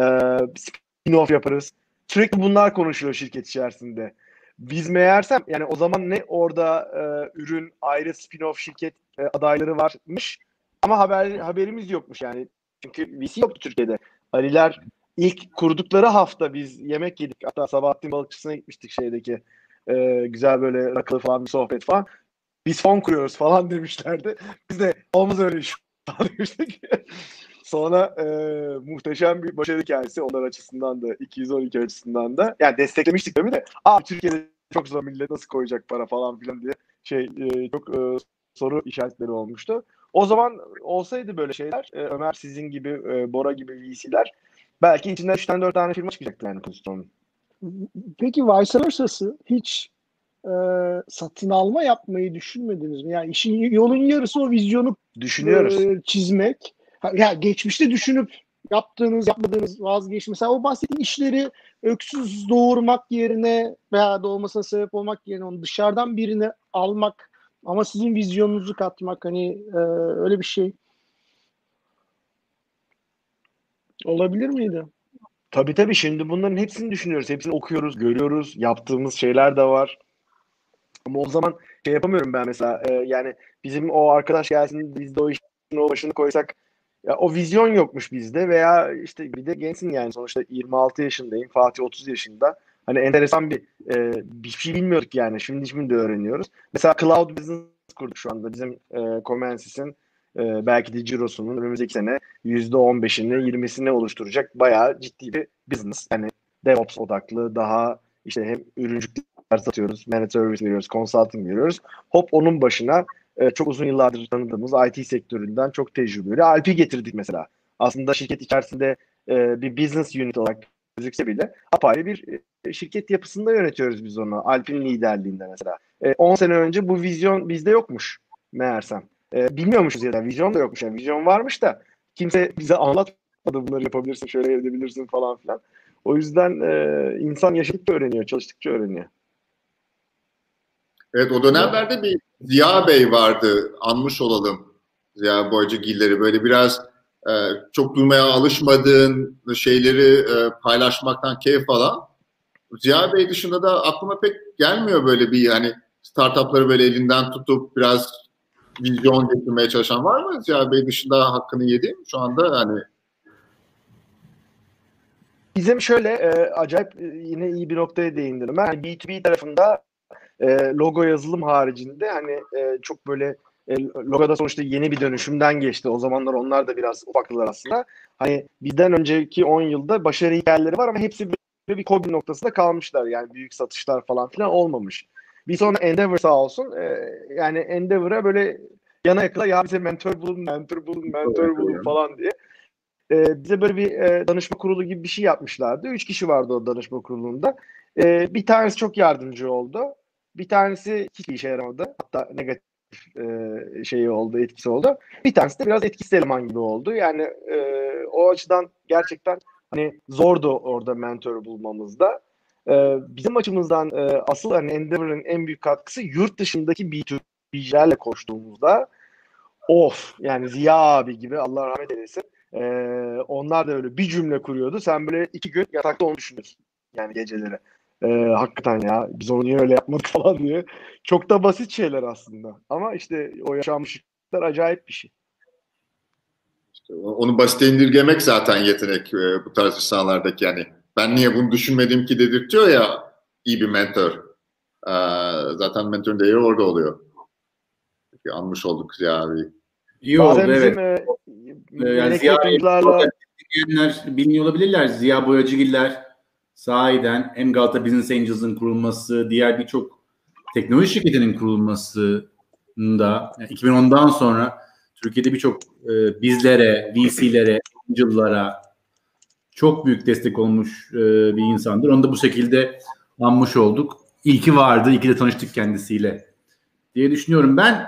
[SPEAKER 3] spin-off yaparız. Sürekli bunlar konuşuyor şirket içerisinde. Biz meğersem yani o zaman ne orada e, ürün ayrı spin-off şirket e, adayları varmış ama haber haberimiz yokmuş yani. Çünkü VC yoktu Türkiye'de. Aliler ilk kurdukları hafta biz yemek yedik. Hatta Sabahattin Balıkçısı'na gitmiştik şeydeki. E, güzel böyle rakılı falan bir sohbet falan. Biz fon kuruyoruz falan <laughs> demişlerdi. Biz de olmaz öyle iş <laughs> demiştik. Sonra e, muhteşem bir başarı hikayesi onlar açısından da 212 açısından da. Yani desteklemiştik tabii de. Aa Türkiye'de çok zor millet nasıl koyacak para falan filan diye şey e, çok e, soru işaretleri olmuştu. O zaman olsaydı böyle şeyler e, Ömer sizin gibi e, Bora gibi VC'ler belki içinden 3 tane 4 tane firma çıkacaktı yani pozisyonun.
[SPEAKER 4] Peki vice versa'sı hiç e, satın alma yapmayı düşünmediniz mi? Yani işin yolun yarısı o vizyonu
[SPEAKER 3] düşünüyoruz.
[SPEAKER 4] E, çizmek. Ya geçmişte düşünüp yaptığınız, yapmadığınız vazgeçme. Mesela o bahsettiğin işleri öksüz doğurmak yerine veya doğmasına sebep olmak yerine onu dışarıdan birini almak ama sizin vizyonunuzu katmak hani e, öyle bir şey Olabilir miydi?
[SPEAKER 3] Tabii tabii şimdi bunların hepsini düşünüyoruz. Hepsini okuyoruz, görüyoruz. Yaptığımız şeyler de var. Ama o zaman şey yapamıyorum ben mesela. e, yani bizim o arkadaş gelsin biz de o işin o başını koysak ya o vizyon yokmuş bizde veya işte bir de gençsin yani sonuçta 26 yaşındayım. Fatih 30 yaşında. Hani enteresan bir e, bir şey bilmiyorduk yani. Şimdi şimdi de öğreniyoruz. Mesela Cloud Business kurduk şu anda. Bizim e, Comensis'in e, belki de cirosunun önümüzdeki sene %15'ini 20'sini oluşturacak bayağı ciddi bir business. Yani DevOps odaklı daha işte hem ürüncükler satıyoruz, managed service veriyoruz, consulting veriyoruz. Hop onun başına e, çok uzun yıllardır tanıdığımız IT sektöründen çok tecrübeli Alp'i getirdik mesela. Aslında şirket içerisinde e, bir business unit olarak gözükse bile apayrı bir e, şirket yapısında yönetiyoruz biz onu. Alp'in liderliğinde mesela. 10 sene önce bu vizyon bizde yokmuş meğersem. Bilmiyormuşuz ya da vizyon da yokmuş. Yani vizyon varmış da kimse bize anlatmadı bunları yapabilirsin, şöyle edebilirsin falan filan. O yüzden insan yaşadıkça öğreniyor, çalıştıkça öğreniyor.
[SPEAKER 1] Evet o dönemlerde bir Ziya Bey vardı. Anmış olalım Ziya Boyacıgilleri. Böyle biraz e, çok duymaya alışmadığın şeyleri e, paylaşmaktan keyif alan. Ziya Bey dışında da aklıma pek gelmiyor böyle bir hani startupları böyle elinden tutup biraz vizyon getirmeye çalışan var mı? Ziya Bey dışında hakkını yedi şu anda hani
[SPEAKER 3] Bizim şöyle e, acayip e, yine iyi bir noktaya değindim. Yani B2B tarafında e, logo yazılım haricinde hani e, çok böyle e, logoda sonuçta yeni bir dönüşümden geçti. O zamanlar onlar da biraz ufaklılar aslında. Hani bizden önceki 10 yılda başarı hikayeleri var ama hepsi böyle bir kobi noktasında kalmışlar. Yani büyük satışlar falan filan olmamış. Bir sonra Endeavor sağ olsun e, yani Endeavor'a böyle yana yakala ya bize mentor bulun, mentor bulun, mentor bulun falan diye. E, bize böyle bir e, danışma kurulu gibi bir şey yapmışlardı. Üç kişi vardı o danışma kurulunda. E, bir tanesi çok yardımcı oldu. Bir tanesi hiçbir işe yaramadı. Hatta negatif e, şeyi oldu, etkisi oldu. Bir tanesi de biraz etkisiz eleman gibi oldu. Yani e, o açıdan gerçekten hani zordu orada mentor bulmamızda. E, bizim açımızdan e, asıl hani Endeavor'ın en büyük katkısı yurt dışındaki B2B'lerle koştuğumuzda of yani Ziya abi gibi Allah rahmet eylesin. E, onlar da öyle bir cümle kuruyordu. Sen böyle iki gün yatakta onu düşünüyorsun. Yani geceleri. E, hakikaten ya biz onu niye öyle yapmadık <laughs> falan diye. Çok da basit şeyler aslında. Ama işte o yaşanmışlıklar acayip bir şey.
[SPEAKER 1] İşte onu basite indirgemek zaten yetenek e, bu tarz insanlardaki yani. Ben niye bunu düşünmedim ki dedirtiyor ya iyi bir mentor. E, zaten mentorun değeri orada oluyor. Peki, anmış olduk Ziya abi.
[SPEAKER 2] İyi oldu
[SPEAKER 3] Bazen
[SPEAKER 2] evet.
[SPEAKER 3] bizim e,
[SPEAKER 2] yani Ziya bilmiyor olabilirler. Ziya Boyacıgiller sahiden hem Galata Business Angels'ın kurulması, diğer birçok teknoloji şirketinin kurulmasında yani 2010'dan sonra Türkiye'de birçok e, bizlere, VC'lere, Angel'lara çok büyük destek olmuş e, bir insandır. Onu da bu şekilde anmış olduk. İlki vardı, ilki de tanıştık kendisiyle diye düşünüyorum. Ben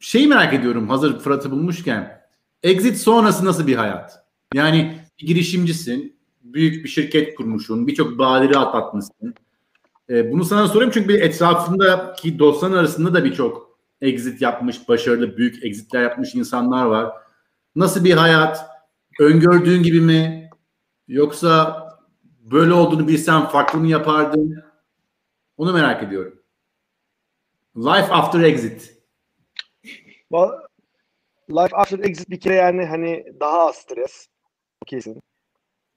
[SPEAKER 2] şeyi merak ediyorum hazır Fırat'ı bulmuşken. Exit sonrası nasıl bir hayat? Yani bir girişimcisin, büyük bir şirket kurmuşsun, birçok badire atlatmışsın. Ee, bunu sana sorayım çünkü bir etrafındaki dostların arasında da birçok exit yapmış, başarılı büyük exitler yapmış insanlar var. Nasıl bir hayat? Öngördüğün gibi mi? Yoksa böyle olduğunu bilsen farklı mı yapardın? Onu merak ediyorum. Life after exit.
[SPEAKER 3] Life After Exit bir kere yani hani daha az stres. O Kesin.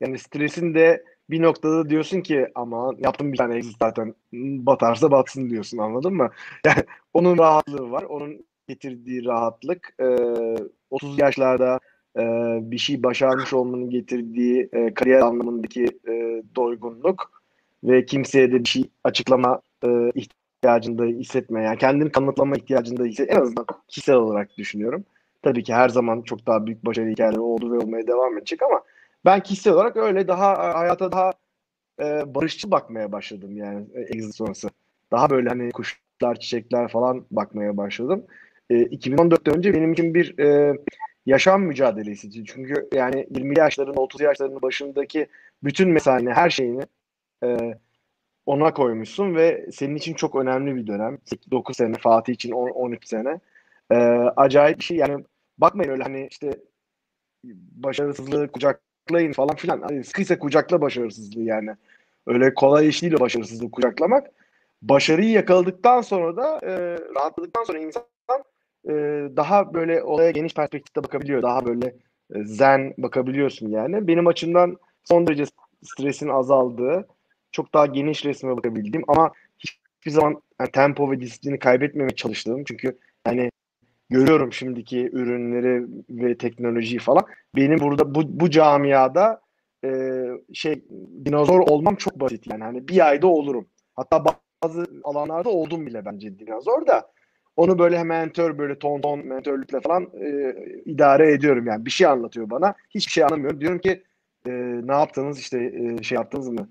[SPEAKER 3] Yani stresin de bir noktada diyorsun ki ama yaptım bir tane exit zaten batarsa batsın diyorsun anladın mı? <laughs> Yani onun rahatlığı var. Onun getirdiği rahatlık. e, 30 yaşlarda e, bir şey başarmış olmanın getirdiği e, kariyer anlamındaki e, doygunluk ve kimseye de bir şey açıklama e, ihtiyacında hissetme. Yani kendini kanıtlama ihtiyacında hisset. En azından kişisel olarak düşünüyorum. Tabii ki her zaman çok daha büyük başarı hikayeleri oldu ve olmaya devam edecek ama ben kişisel olarak öyle daha hayata daha e, barışçıl bakmaya başladım yani e, exit sonrası. Daha böyle hani kuşlar, çiçekler falan bakmaya başladım. E, 2014'ten önce benim için bir e, yaşam mücadelesiydi. Çünkü yani 20 yaşların, 30 yaşların başındaki bütün mesaini, her şeyini e, ona koymuşsun ve senin için çok önemli bir dönem. 9 sene, Fatih için 10, 13 sene. E, acayip bir şey yani bakmayın öyle hani işte başarısızlığı kucak kucaklayın falan filan. Hani sıkıysa kucakla başarısızlığı yani. Öyle kolay iş değil başarısızlığı kucaklamak. Başarıyı yakaladıktan sonra da e, rahatladıktan sonra insan e, daha böyle olaya geniş perspektifte bakabiliyor. Daha böyle e, zen bakabiliyorsun yani. Benim açımdan son derece stresin azaldığı, çok daha geniş resme bakabildiğim ama hiçbir zaman yani tempo ve disiplini kaybetmemeye çalıştığım. Çünkü yani görüyorum şimdiki ürünleri ve teknolojiyi falan. Benim burada bu, bu camiada e, şey dinozor olmam çok basit yani. Hani bir ayda olurum. Hatta bazı alanlarda oldum bile bence dinozor da onu böyle hem mentör böyle ton ton mentörlükle falan e, idare ediyorum yani. Bir şey anlatıyor bana. Hiçbir şey anlamıyorum. Diyorum ki e, ne yaptınız işte e, şey yaptınız mı?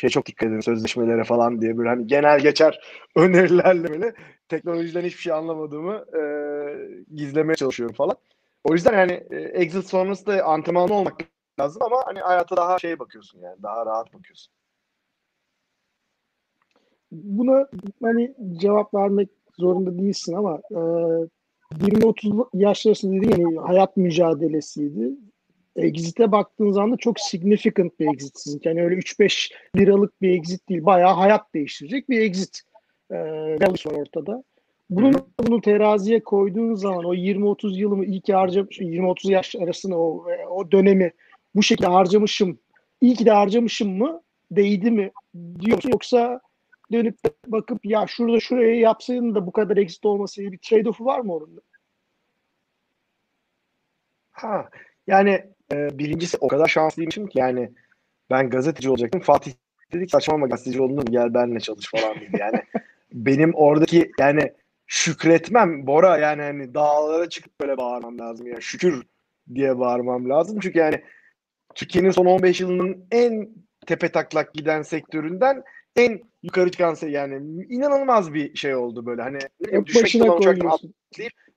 [SPEAKER 3] Şey çok dikkat edin sözleşmelere falan diye böyle hani genel geçer <laughs> önerilerle böyle teknolojiden hiçbir şey anlamadığımı e, gizlemeye çalışıyorum falan. O yüzden yani e, exit sonrası da antrenmanlı olmak lazım ama hani hayata daha şey bakıyorsun yani daha rahat bakıyorsun.
[SPEAKER 4] Buna hani cevap vermek zorunda değilsin ama e, 20-30 yaş arasında dediğin yani hayat mücadelesiydi. Exit'e baktığın zaman da çok significant bir exit sizinki. Yani öyle 3-5 liralık bir exit değil. Bayağı hayat değiştirecek bir exit. E, var ortada. Bunun, bunu teraziye koyduğun zaman o 20-30 yılımı iyi ki harcamış, 20-30 yaş arasında o, o dönemi bu şekilde harcamışım, iyi ki de harcamışım mı, değdi mi diyorsun yoksa dönüp bakıp ya şurada şuraya yapsaydın da bu kadar exit olmasaydı bir trade-off'u var mı onun?
[SPEAKER 3] Ha, yani e, birincisi o kadar şanslıymışım ki yani ben gazeteci olacaktım. Fatih dedik saçmalama gazeteci oldun gel benimle çalış falan dedi yani. <laughs> benim oradaki yani şükretmem Bora yani hani dağlara çıkıp böyle bağırmam lazım ya şükür diye bağırmam lazım çünkü yani Türkiye'nin son 15 yılının en tepe taklak giden sektöründen en yukarı çıkan şey yani inanılmaz bir şey oldu böyle hani
[SPEAKER 4] başına koyuyorsun.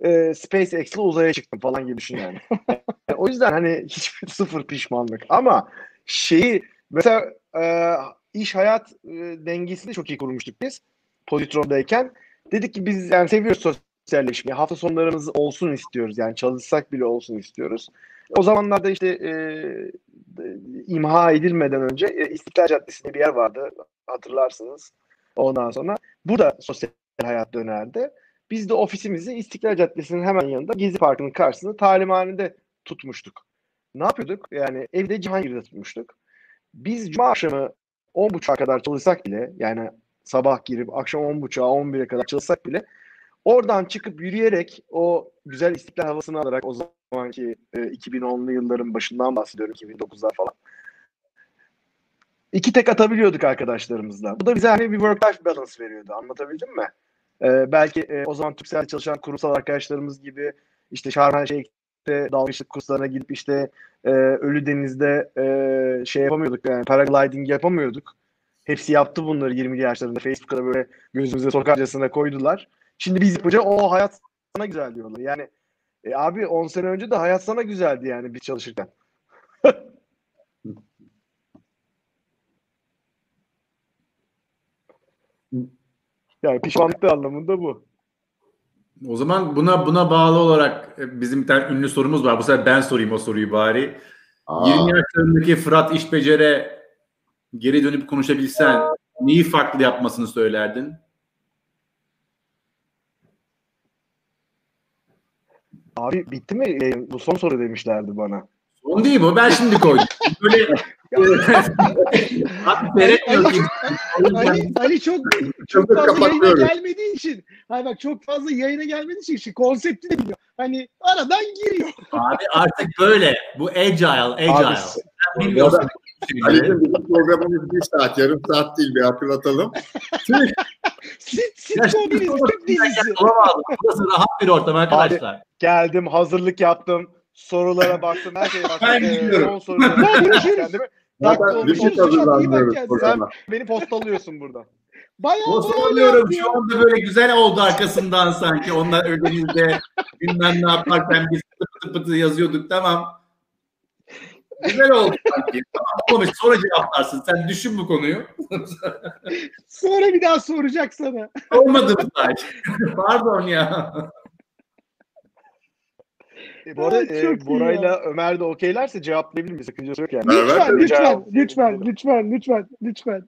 [SPEAKER 3] E, SpaceX'le uzaya çıktım falan gibi düşün yani. <laughs> o yüzden hani <laughs> hiçbir sıfır pişmanlık ama şeyi mesela e, iş hayat e, dengesini çok iyi kurmuştuk biz Politron'dayken. Dedik ki biz yani seviyoruz sosyalleşmeyi. Hafta sonlarımız olsun istiyoruz. Yani çalışsak bile olsun istiyoruz. O zamanlarda işte e, imha edilmeden önce e, İstiklal Caddesi'nde bir yer vardı. Hatırlarsınız. Ondan sonra burada sosyal hayat dönerdi. Biz de ofisimizi İstiklal Caddesi'nin hemen yanında Gezi Parkı'nın karşısında talimhanede tutmuştuk. Ne yapıyorduk? Yani evde Cihangir'de tutmuştuk. Biz cuma akşamı 10.30'a kadar çalışsak bile yani sabah girip akşam 10.30'a 11'e kadar çalışsak bile oradan çıkıp yürüyerek o güzel istiklal havasını alarak o zamanki e, 2010'lu yılların başından bahsediyorum 2009'lar falan. İki tek atabiliyorduk arkadaşlarımızla. Bu da bize hani bir work-life balance veriyordu. Anlatabildim mi? Ee, belki e, o zaman Türkcell'de çalışan kurumsal arkadaşlarımız gibi işte Şarman Şeyh'te dalgıçlık kurslarına gidip işte e, Ölü Deniz'de e, şey yapamıyorduk yani paragliding yapamıyorduk. Hepsi yaptı bunları 20 yaşlarında. Facebook'a böyle gözümüze sokarcasına koydular. Şimdi biz yapınca o hayat sana güzel diyorlar. Yani e, abi 10 sene önce de hayat sana güzeldi yani biz çalışırken. <laughs> yani pişmanlık anlamında bu.
[SPEAKER 2] O zaman buna buna bağlı olarak e, bizim bir tane ünlü sorumuz var. Bu sefer ben sorayım o soruyu bari. Aa. 20 yaşlarındaki Fırat İşbecer'e geri dönüp konuşabilsen neyi farklı yapmasını söylerdin?
[SPEAKER 3] Abi bitti mi? E, bu son soru demişlerdi bana.
[SPEAKER 2] Son değil bu. Ben şimdi koydum. Böyle <laughs>
[SPEAKER 4] Ali, Ali, Ali çok çok fazla yayına gelmediği için hayır bak çok fazla yayına gelmediği için işte konsepti de biliyor. Hani aradan giriyor.
[SPEAKER 2] Abi artık böyle. Bu agile, agile.
[SPEAKER 1] Abi, bilmiyorsun. Ali'cim bizim programımız bir saat, yarım saat değil bir hatırlatalım. <laughs>
[SPEAKER 4] sit, sitcom Türk dizisi.
[SPEAKER 2] Burası rahat bir ortam arkadaşlar. Abi,
[SPEAKER 3] geldim, hazırlık yaptım. Sorulara baktım, her şeye baktım.
[SPEAKER 2] Ben biliyorum.
[SPEAKER 3] Son sorulara
[SPEAKER 4] baktım.
[SPEAKER 1] Zaten limit hazırlanmıyoruz
[SPEAKER 3] Sen beni postalıyorsun burada.
[SPEAKER 4] Bayağı
[SPEAKER 2] Postallıyorum. Şu anda böyle güzel oldu arkasından sanki. Onlar önümüzde bilmem ne yaparken biz pıtı pıtı yazıyorduk. Tamam. Güzel oldu sanki. Tamam olmuş. Sonra cevaplarsın. Sen düşün bu konuyu.
[SPEAKER 4] Sonra bir daha soracak sana.
[SPEAKER 2] Olmadı mı Pardon ya.
[SPEAKER 3] E, bu arada e, Bora'yla Ömer de okeylerse cevaplayabilir miyiz? Sakıncası yok yani.
[SPEAKER 4] Lütfen, lütfen, lütfen, lütfen, lütfen, lütfen.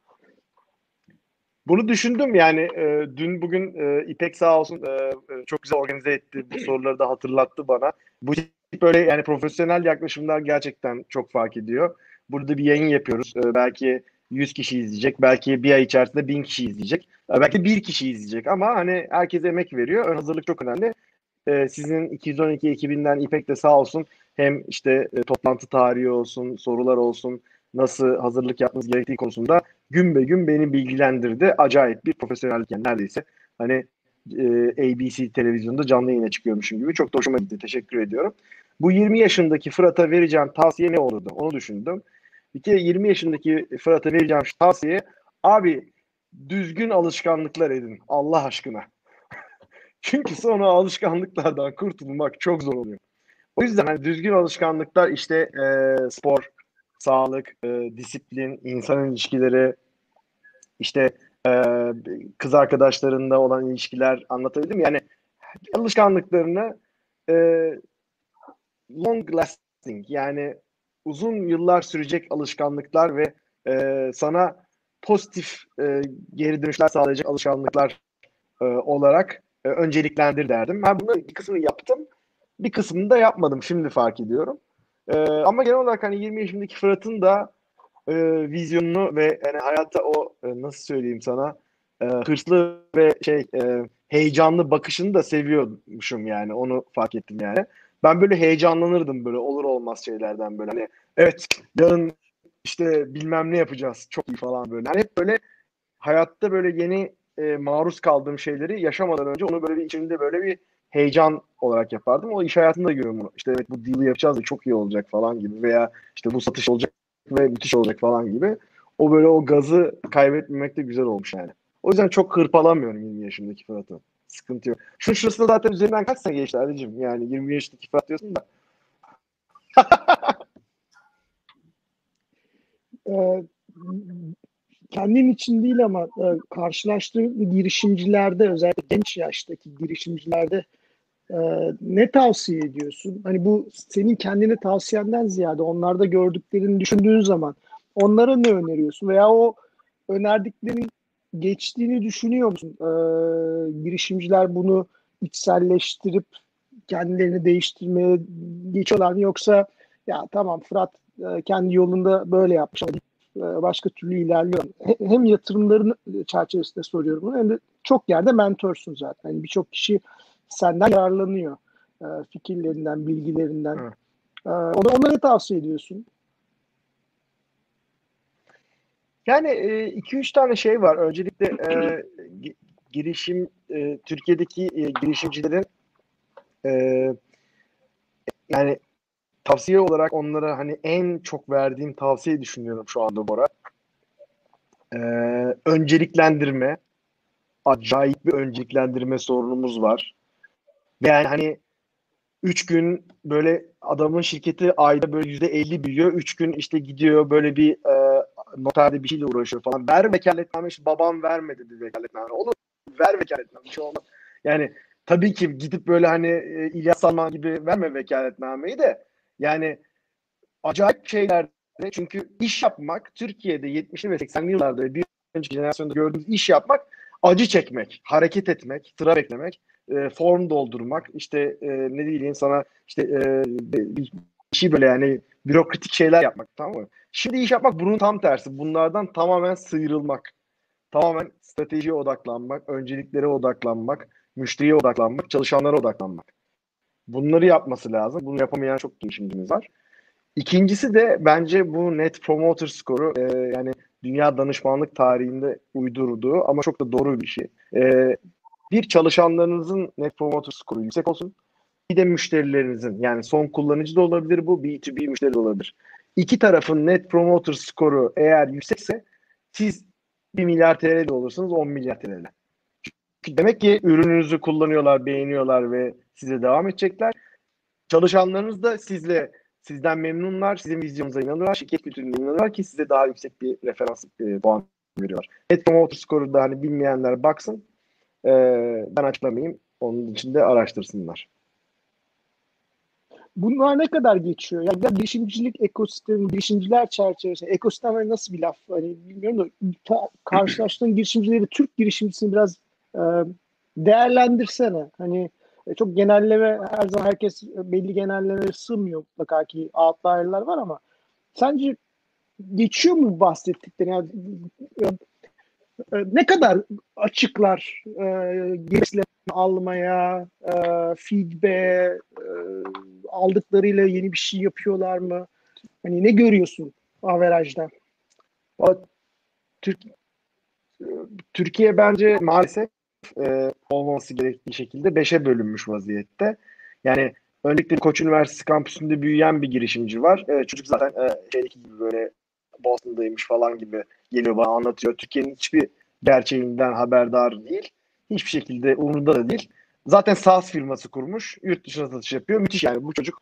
[SPEAKER 3] Bunu düşündüm yani e, dün bugün e, İpek sağ olsun e, e, çok güzel organize etti. Bu soruları da hatırlattı bana. Bu tip böyle yani profesyonel yaklaşımlar gerçekten çok fark ediyor. Burada bir yayın yapıyoruz. E, belki 100 kişi izleyecek. Belki bir ay içerisinde 1000 kişi izleyecek. E, belki bir kişi izleyecek ama hani herkes emek veriyor. Ön hazırlık çok önemli. E, sizin 212 ekibinden İpek de sağ olsun hem işte e, toplantı tarihi olsun, sorular olsun, nasıl hazırlık yapmanız gerektiği konusunda gün be gün beni bilgilendirdi. Acayip bir profesyonellik yani neredeyse. Hani e, ABC televizyonda canlı yayına çıkıyormuşum gibi. Çok da hoşuma gitti. Teşekkür ediyorum. Bu 20 yaşındaki Fırat'a vereceğim tavsiye ne olurdu? Onu düşündüm. Bir kere 20 yaşındaki Fırat'a vereceğim tavsiye abi düzgün alışkanlıklar edin Allah aşkına. Çünkü sonra alışkanlıklardan kurtulmak çok zor oluyor. O yüzden hani düzgün alışkanlıklar işte e, spor, sağlık, e, disiplin, insan ilişkileri, işte e, kız arkadaşlarında olan ilişkiler anlatabildim? Yani alışkanlıklarını e, long lasting yani uzun yıllar sürecek alışkanlıklar ve e, sana pozitif e, geri dönüşler sağlayacak alışkanlıklar e, olarak e, önceliklendir derdim. Ben bunun bir kısmını yaptım. Bir kısmını da yapmadım. Şimdi fark ediyorum. E, ama genel olarak hani 20 yaşındaki Fırat'ın da e, vizyonunu ve yani hayatta o e, nasıl söyleyeyim sana e, hırslı ve şey e, heyecanlı bakışını da seviyormuşum yani onu fark ettim yani. Ben böyle heyecanlanırdım böyle olur olmaz şeylerden böyle hani evet yarın işte bilmem ne yapacağız çok iyi falan böyle. Hani hep böyle hayatta böyle yeni e, maruz kaldığım şeyleri yaşamadan önce onu böyle bir içimde böyle bir heyecan olarak yapardım. O iş hayatında görüyorum bunu. İşte evet bu deal'i yapacağız da çok iyi olacak falan gibi veya işte bu satış olacak ve müthiş olacak falan gibi. O böyle o gazı kaybetmemek de güzel olmuş yani. O yüzden çok hırpalamıyorum 20 yaşındaki Fırat'ı. Sıkıntı yok. Şu şurasında zaten üzerinden kaç sene geçti Ali'cim? Yani 20 yaşındaki Fırat diyorsun da. <laughs>
[SPEAKER 4] Ee, kendin için değil ama e, karşılaştığın girişimcilerde özellikle genç yaştaki girişimcilerde e, ne tavsiye ediyorsun? Hani bu senin kendine tavsiyenden ziyade onlarda gördüklerini düşündüğün zaman onlara ne öneriyorsun? Veya o önerdiklerin geçtiğini düşünüyor musun? E, girişimciler bunu içselleştirip kendilerini değiştirmeye geçiyorlar mı? Yoksa ya tamam Fırat e, kendi yolunda böyle yapmış ama başka türlü ilerliyor. He- Hem yatırımların çerçevesinde soruyorum bunu hem de çok yerde mentorsun zaten. Yani Birçok kişi senden yararlanıyor. E, Fikirlerinden, bilgilerinden.
[SPEAKER 3] Evet.
[SPEAKER 4] E, onlara tavsiye ediyorsun?
[SPEAKER 3] Yani 2-3 tane şey var. Öncelikle e, <clears throat> gi- girişim e, Türkiye'deki e, girişimcilerin e, yani tavsiye olarak onlara hani en çok verdiğim tavsiye düşünüyorum şu anda Bora. E, önceliklendirme. Acayip bir önceliklendirme sorunumuz var. Yani hani 3 gün böyle adamın şirketi ayda böyle %50 büyüyor. 3 gün işte gidiyor böyle bir e, noterde bir şeyle uğraşıyor falan. Ver vekaletname işte babam vermedi bir vekaletname. Olur ver vekaletname bir şey olmaz. Yani tabii ki gidip böyle hani e, İlyas Salman gibi verme vekaletnameyi de yani acayip şeyler çünkü iş yapmak Türkiye'de 70'li ve 80'li yıllarda ve bir önceki jenerasyonda gördüğümüz iş yapmak acı çekmek, hareket etmek, sıra beklemek, e, form doldurmak, işte e, ne diyeyim sana işte e, bir şey böyle yani bürokratik şeyler yapmak tamam mı? Şimdi iş yapmak bunun tam tersi. Bunlardan tamamen sıyrılmak. Tamamen stratejiye odaklanmak, önceliklere odaklanmak, müşteriye odaklanmak, çalışanlara odaklanmak. Bunları yapması lazım. Bunu yapamayan çok girişimcimiz var. İkincisi de bence bu Net Promoter Score'u e, yani dünya danışmanlık tarihinde uydurduğu ama çok da doğru bir şey. E, bir çalışanlarınızın Net Promoter Score'u yüksek olsun. Bir de müşterilerinizin yani son kullanıcı da olabilir bu B2B müşteri de olabilir. İki tarafın Net Promoter Score'u eğer yüksekse siz 1 milyar TL de olursunuz 10 milyar TL. Çünkü demek ki ürününüzü kullanıyorlar, beğeniyorlar ve size devam edecekler. Çalışanlarınız da sizle sizden memnunlar, sizin vizyonunuza inanıyorlar, şirket kültürüne inanıyorlar ki size daha yüksek bir referans e, puan veriyorlar. Net Promoter Score'u da hani bilmeyenler baksın. E, ben açıklamayayım. Onun için de araştırsınlar.
[SPEAKER 4] bunlar ne kadar geçiyor? Yani ya girişimcilik ekosistemi, girişimciler çerçevesi, ekosistem nasıl bir laf? Hani bilmiyorum da ta, karşılaştığın girişimcileri, Türk girişimcisini biraz e, değerlendirsene. Hani çok genelleme her zaman herkes belli genellemelere sığmıyor mutlaka ki outlier'lar var ama sence geçiyor mu bahsettikleri? Yani, e, e, ne kadar açıklar e, girişimlerini almaya, e, feedback, e, aldıklarıyla yeni bir şey yapıyorlar mı? Hani ne görüyorsun averajda?
[SPEAKER 3] Türk, Türkiye bence maalesef e, olmaması gerektiği şekilde beşe bölünmüş vaziyette. Yani öncelikle Koç Üniversitesi kampüsünde büyüyen bir girişimci var. E, çocuk zaten e, şeydeki gibi böyle Boston'daymış falan gibi geliyor bana anlatıyor. Türkiye'nin hiçbir gerçeğinden haberdar değil. Hiçbir şekilde umurunda da değil. Zaten SaaS firması kurmuş. Yurt dışına satış yapıyor. Müthiş yani bu çocuk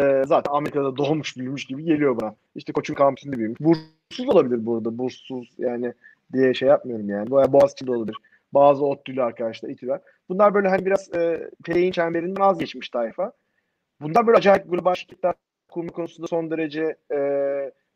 [SPEAKER 3] e, zaten Amerika'da doğmuş büyümüş gibi geliyor bana. İşte Koç'un kampüsünde büyümüş. Burssuz olabilir burada. Burssuz yani diye şey yapmıyorum yani. Bu Boğaziçi'de olabilir. Bazı ODTÜ'lü arkadaşlar, İTÜ'ler. Bunlar böyle hani biraz e, play'in çemberinden vazgeçmiş tayfa. Bunlar böyle acayip global şirketler kurma konusunda son derece e,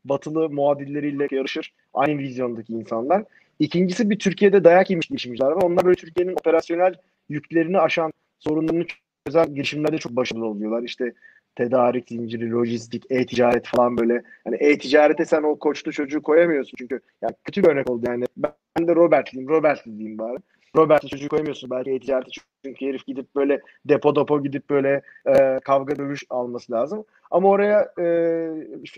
[SPEAKER 3] batılı muadilleriyle yarışır. Aynı vizyondaki insanlar. İkincisi bir Türkiye'de dayak yemiş girişimciler var. Onlar böyle Türkiye'nin operasyonel yüklerini aşan, sorunlarını çözen girişimlerde çok başarılı oluyorlar. İşte tedarik zinciri, lojistik, e-ticaret falan böyle. Hani e-ticarete sen o koçlu çocuğu koyamıyorsun çünkü yani kötü bir örnek oldu yani. Ben de Robert'liyim, Robert'li diyeyim bari. Robert'li çocuğu koyamıyorsun belki e-ticarete çünkü herif gidip böyle depo depo gidip böyle e, kavga dövüş alması lazım. Ama oraya e,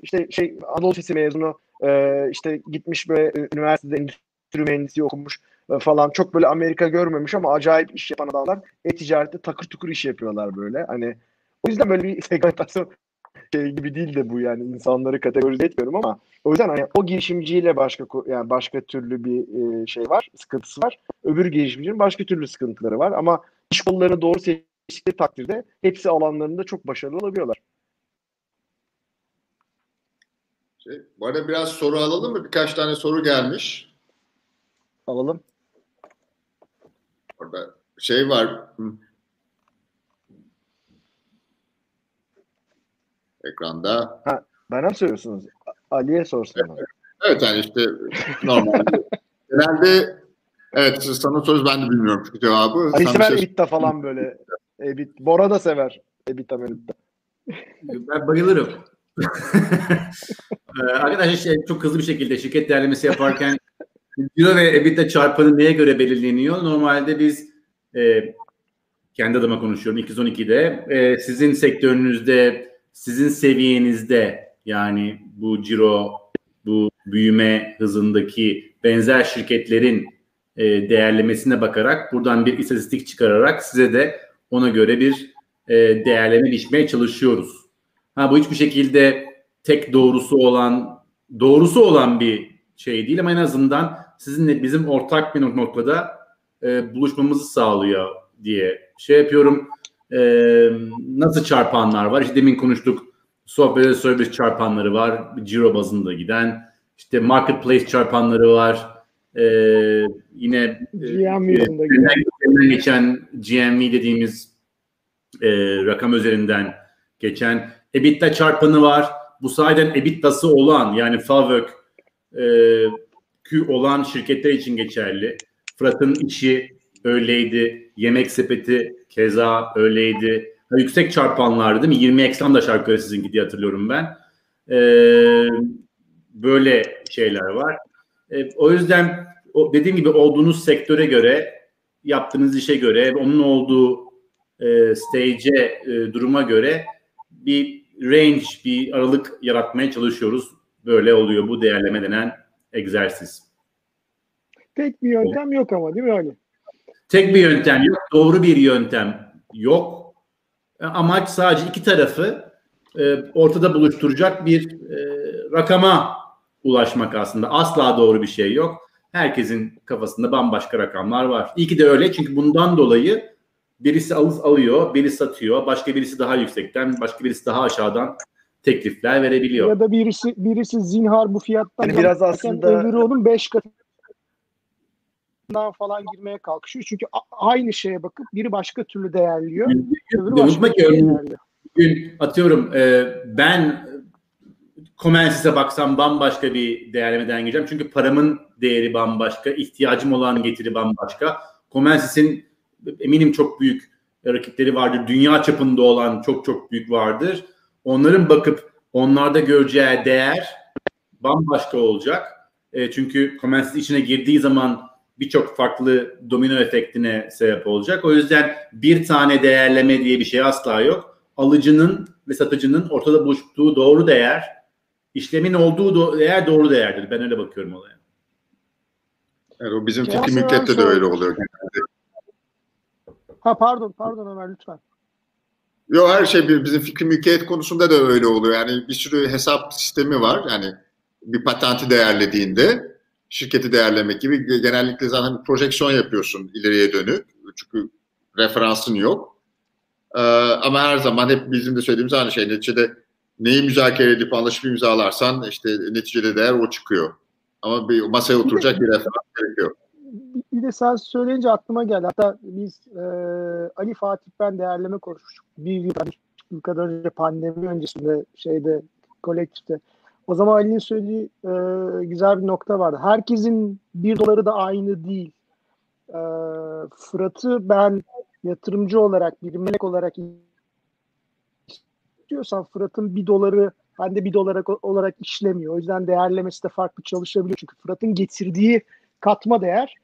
[SPEAKER 3] işte şey Anadolu Lisesi mezunu e, işte gitmiş böyle üniversitede endüstri mühendisliği okumuş e, falan çok böyle Amerika görmemiş ama acayip iş yapan adamlar e-ticarette takır tukur iş yapıyorlar böyle. Hani o yüzden böyle bir <laughs> segmentasyon şey gibi değil de bu yani insanları kategorize etmiyorum ama o yüzden hani o girişimciyle başka yani başka türlü bir e, şey var, sıkıntısı var. Öbür girişimcinin başka türlü sıkıntıları var ama iş kollarını doğru seçtikleri takdirde hepsi alanlarında çok başarılı olabiliyorlar.
[SPEAKER 1] Şey, bu arada biraz soru alalım mı? Birkaç tane soru gelmiş.
[SPEAKER 3] Alalım.
[SPEAKER 1] Orada şey var. Ekranda.
[SPEAKER 3] Ha, bana mı söylüyorsunuz? Ali'ye sorsana.
[SPEAKER 1] Evet, evet yani işte normal. Genelde evet sana söz ben de bilmiyorum çünkü cevabı.
[SPEAKER 3] Ali sever şey... Ebit'te falan böyle. Ebit. Bora da sever. Ebit'te Melit'te.
[SPEAKER 2] Ben bayılırım. <laughs> Arkadaşlar şey, çok hızlı bir şekilde şirket değerlemesi yaparken Euro ve EBITDA çarpanı neye göre belirleniyor? Normalde biz e, kendi adıma konuşuyorum 212'de e, sizin sektörünüzde sizin seviyenizde yani bu ciro bu büyüme hızındaki benzer şirketlerin e, değerlemesine bakarak buradan bir istatistik çıkararak size de ona göre bir e, değerleme biçmeye çalışıyoruz. Ha bu hiçbir şekilde tek doğrusu olan doğrusu olan bir şey değil ama en azından sizinle bizim ortak bir noktada e, buluşmamızı sağlıyor diye şey yapıyorum. E, nasıl çarpanlar var? İşte demin konuştuk. Software service çarpanları var. Ciro bazında giden. İşte marketplace çarpanları var. E, yine e, geçen GMV dediğimiz e, rakam üzerinden geçen EBITDA çarpanı var. Bu sayeden EBITDA'sı olan yani FAVÖK e, olan şirketler için geçerli. Fırat'ın işi öyleydi. Yemek sepeti keza öyleydi. Ha, yüksek çarpanlardı değil mi? 20 ekran da şarkı sizinki diye hatırlıyorum ben. Ee, böyle şeyler var. Ee, o yüzden o, dediğim gibi olduğunuz sektöre göre, yaptığınız işe göre, onun olduğu e, stage'e, e, duruma göre bir range, bir aralık yaratmaya çalışıyoruz. Böyle oluyor bu değerleme denen egzersiz.
[SPEAKER 4] Tek bir yöntem yok ama değil mi öyle?
[SPEAKER 2] Tek bir yöntem yok. Doğru bir yöntem yok. Amaç sadece iki tarafı e, ortada buluşturacak bir e, rakama ulaşmak aslında. Asla doğru bir şey yok. Herkesin kafasında bambaşka rakamlar var. İyi ki de öyle çünkü bundan dolayı birisi al, alıyor, biri satıyor, başka birisi daha yüksekten, başka birisi daha aşağıdan teklifler verebiliyor.
[SPEAKER 4] Ya da birisi birisi zinhar bu fiyattan
[SPEAKER 3] yani biraz aslında
[SPEAKER 4] öbürü onun 5 katından falan girmeye kalkışıyor. Çünkü aynı şeye bakıp biri başka türlü değerliyor.
[SPEAKER 2] Unutma ki bugün atıyorum e, ben Comensis'e baksam bambaşka bir değerlemeden gireceğim. Çünkü paramın değeri bambaşka, ihtiyacım olan getiri bambaşka. Comensis'in eminim çok büyük rakipleri vardır. Dünya çapında olan çok çok büyük vardır. Onların bakıp onlarda göreceği değer bambaşka olacak. E, çünkü Comensis içine girdiği zaman birçok farklı domino efektine sebep olacak. O yüzden bir tane değerleme diye bir şey asla yok. Alıcının ve satıcının ortada buluştuğu doğru değer, işlemin olduğu do- değer doğru değerdir. Ben öyle bakıyorum olaya.
[SPEAKER 1] Evet, o bizim fikri
[SPEAKER 4] Seven
[SPEAKER 1] mülkiyette de öyle oluyor.
[SPEAKER 4] Ha pardon pardon Ömer lütfen.
[SPEAKER 1] Yok her şey bir- bizim fikri mülkiyet konusunda da öyle oluyor. Yani bir sürü hesap sistemi var. Yani bir patenti değerlediğinde şirketi değerlemek gibi genellikle zaten bir projeksiyon yapıyorsun ileriye dönük. Çünkü referansın yok. Ee, ama her zaman hep bizim de söylediğimiz aynı şey. Neticede neyi müzakere edip anlaşıp imzalarsan işte neticede değer o çıkıyor. Ama bir masaya oturacak bir referans gerekiyor.
[SPEAKER 4] Bir- Bir de sen söyleyince aklıma geldi. Hatta biz e, Ali Fatih ben değerleme konuşmuştuk. Bir yıl, bir yıl kadar önce pandemi öncesinde şeyde kolektifte. O zaman Ali'nin söylediği e, güzel bir nokta vardı. Herkesin bir doları da aynı değil. E, Fırat'ı ben yatırımcı olarak, bir melek olarak istiyorsan Fırat'ın bir doları bende bir dolar olarak işlemiyor. O yüzden değerlemesi de farklı çalışabiliyor. Çünkü Fırat'ın getirdiği katma değer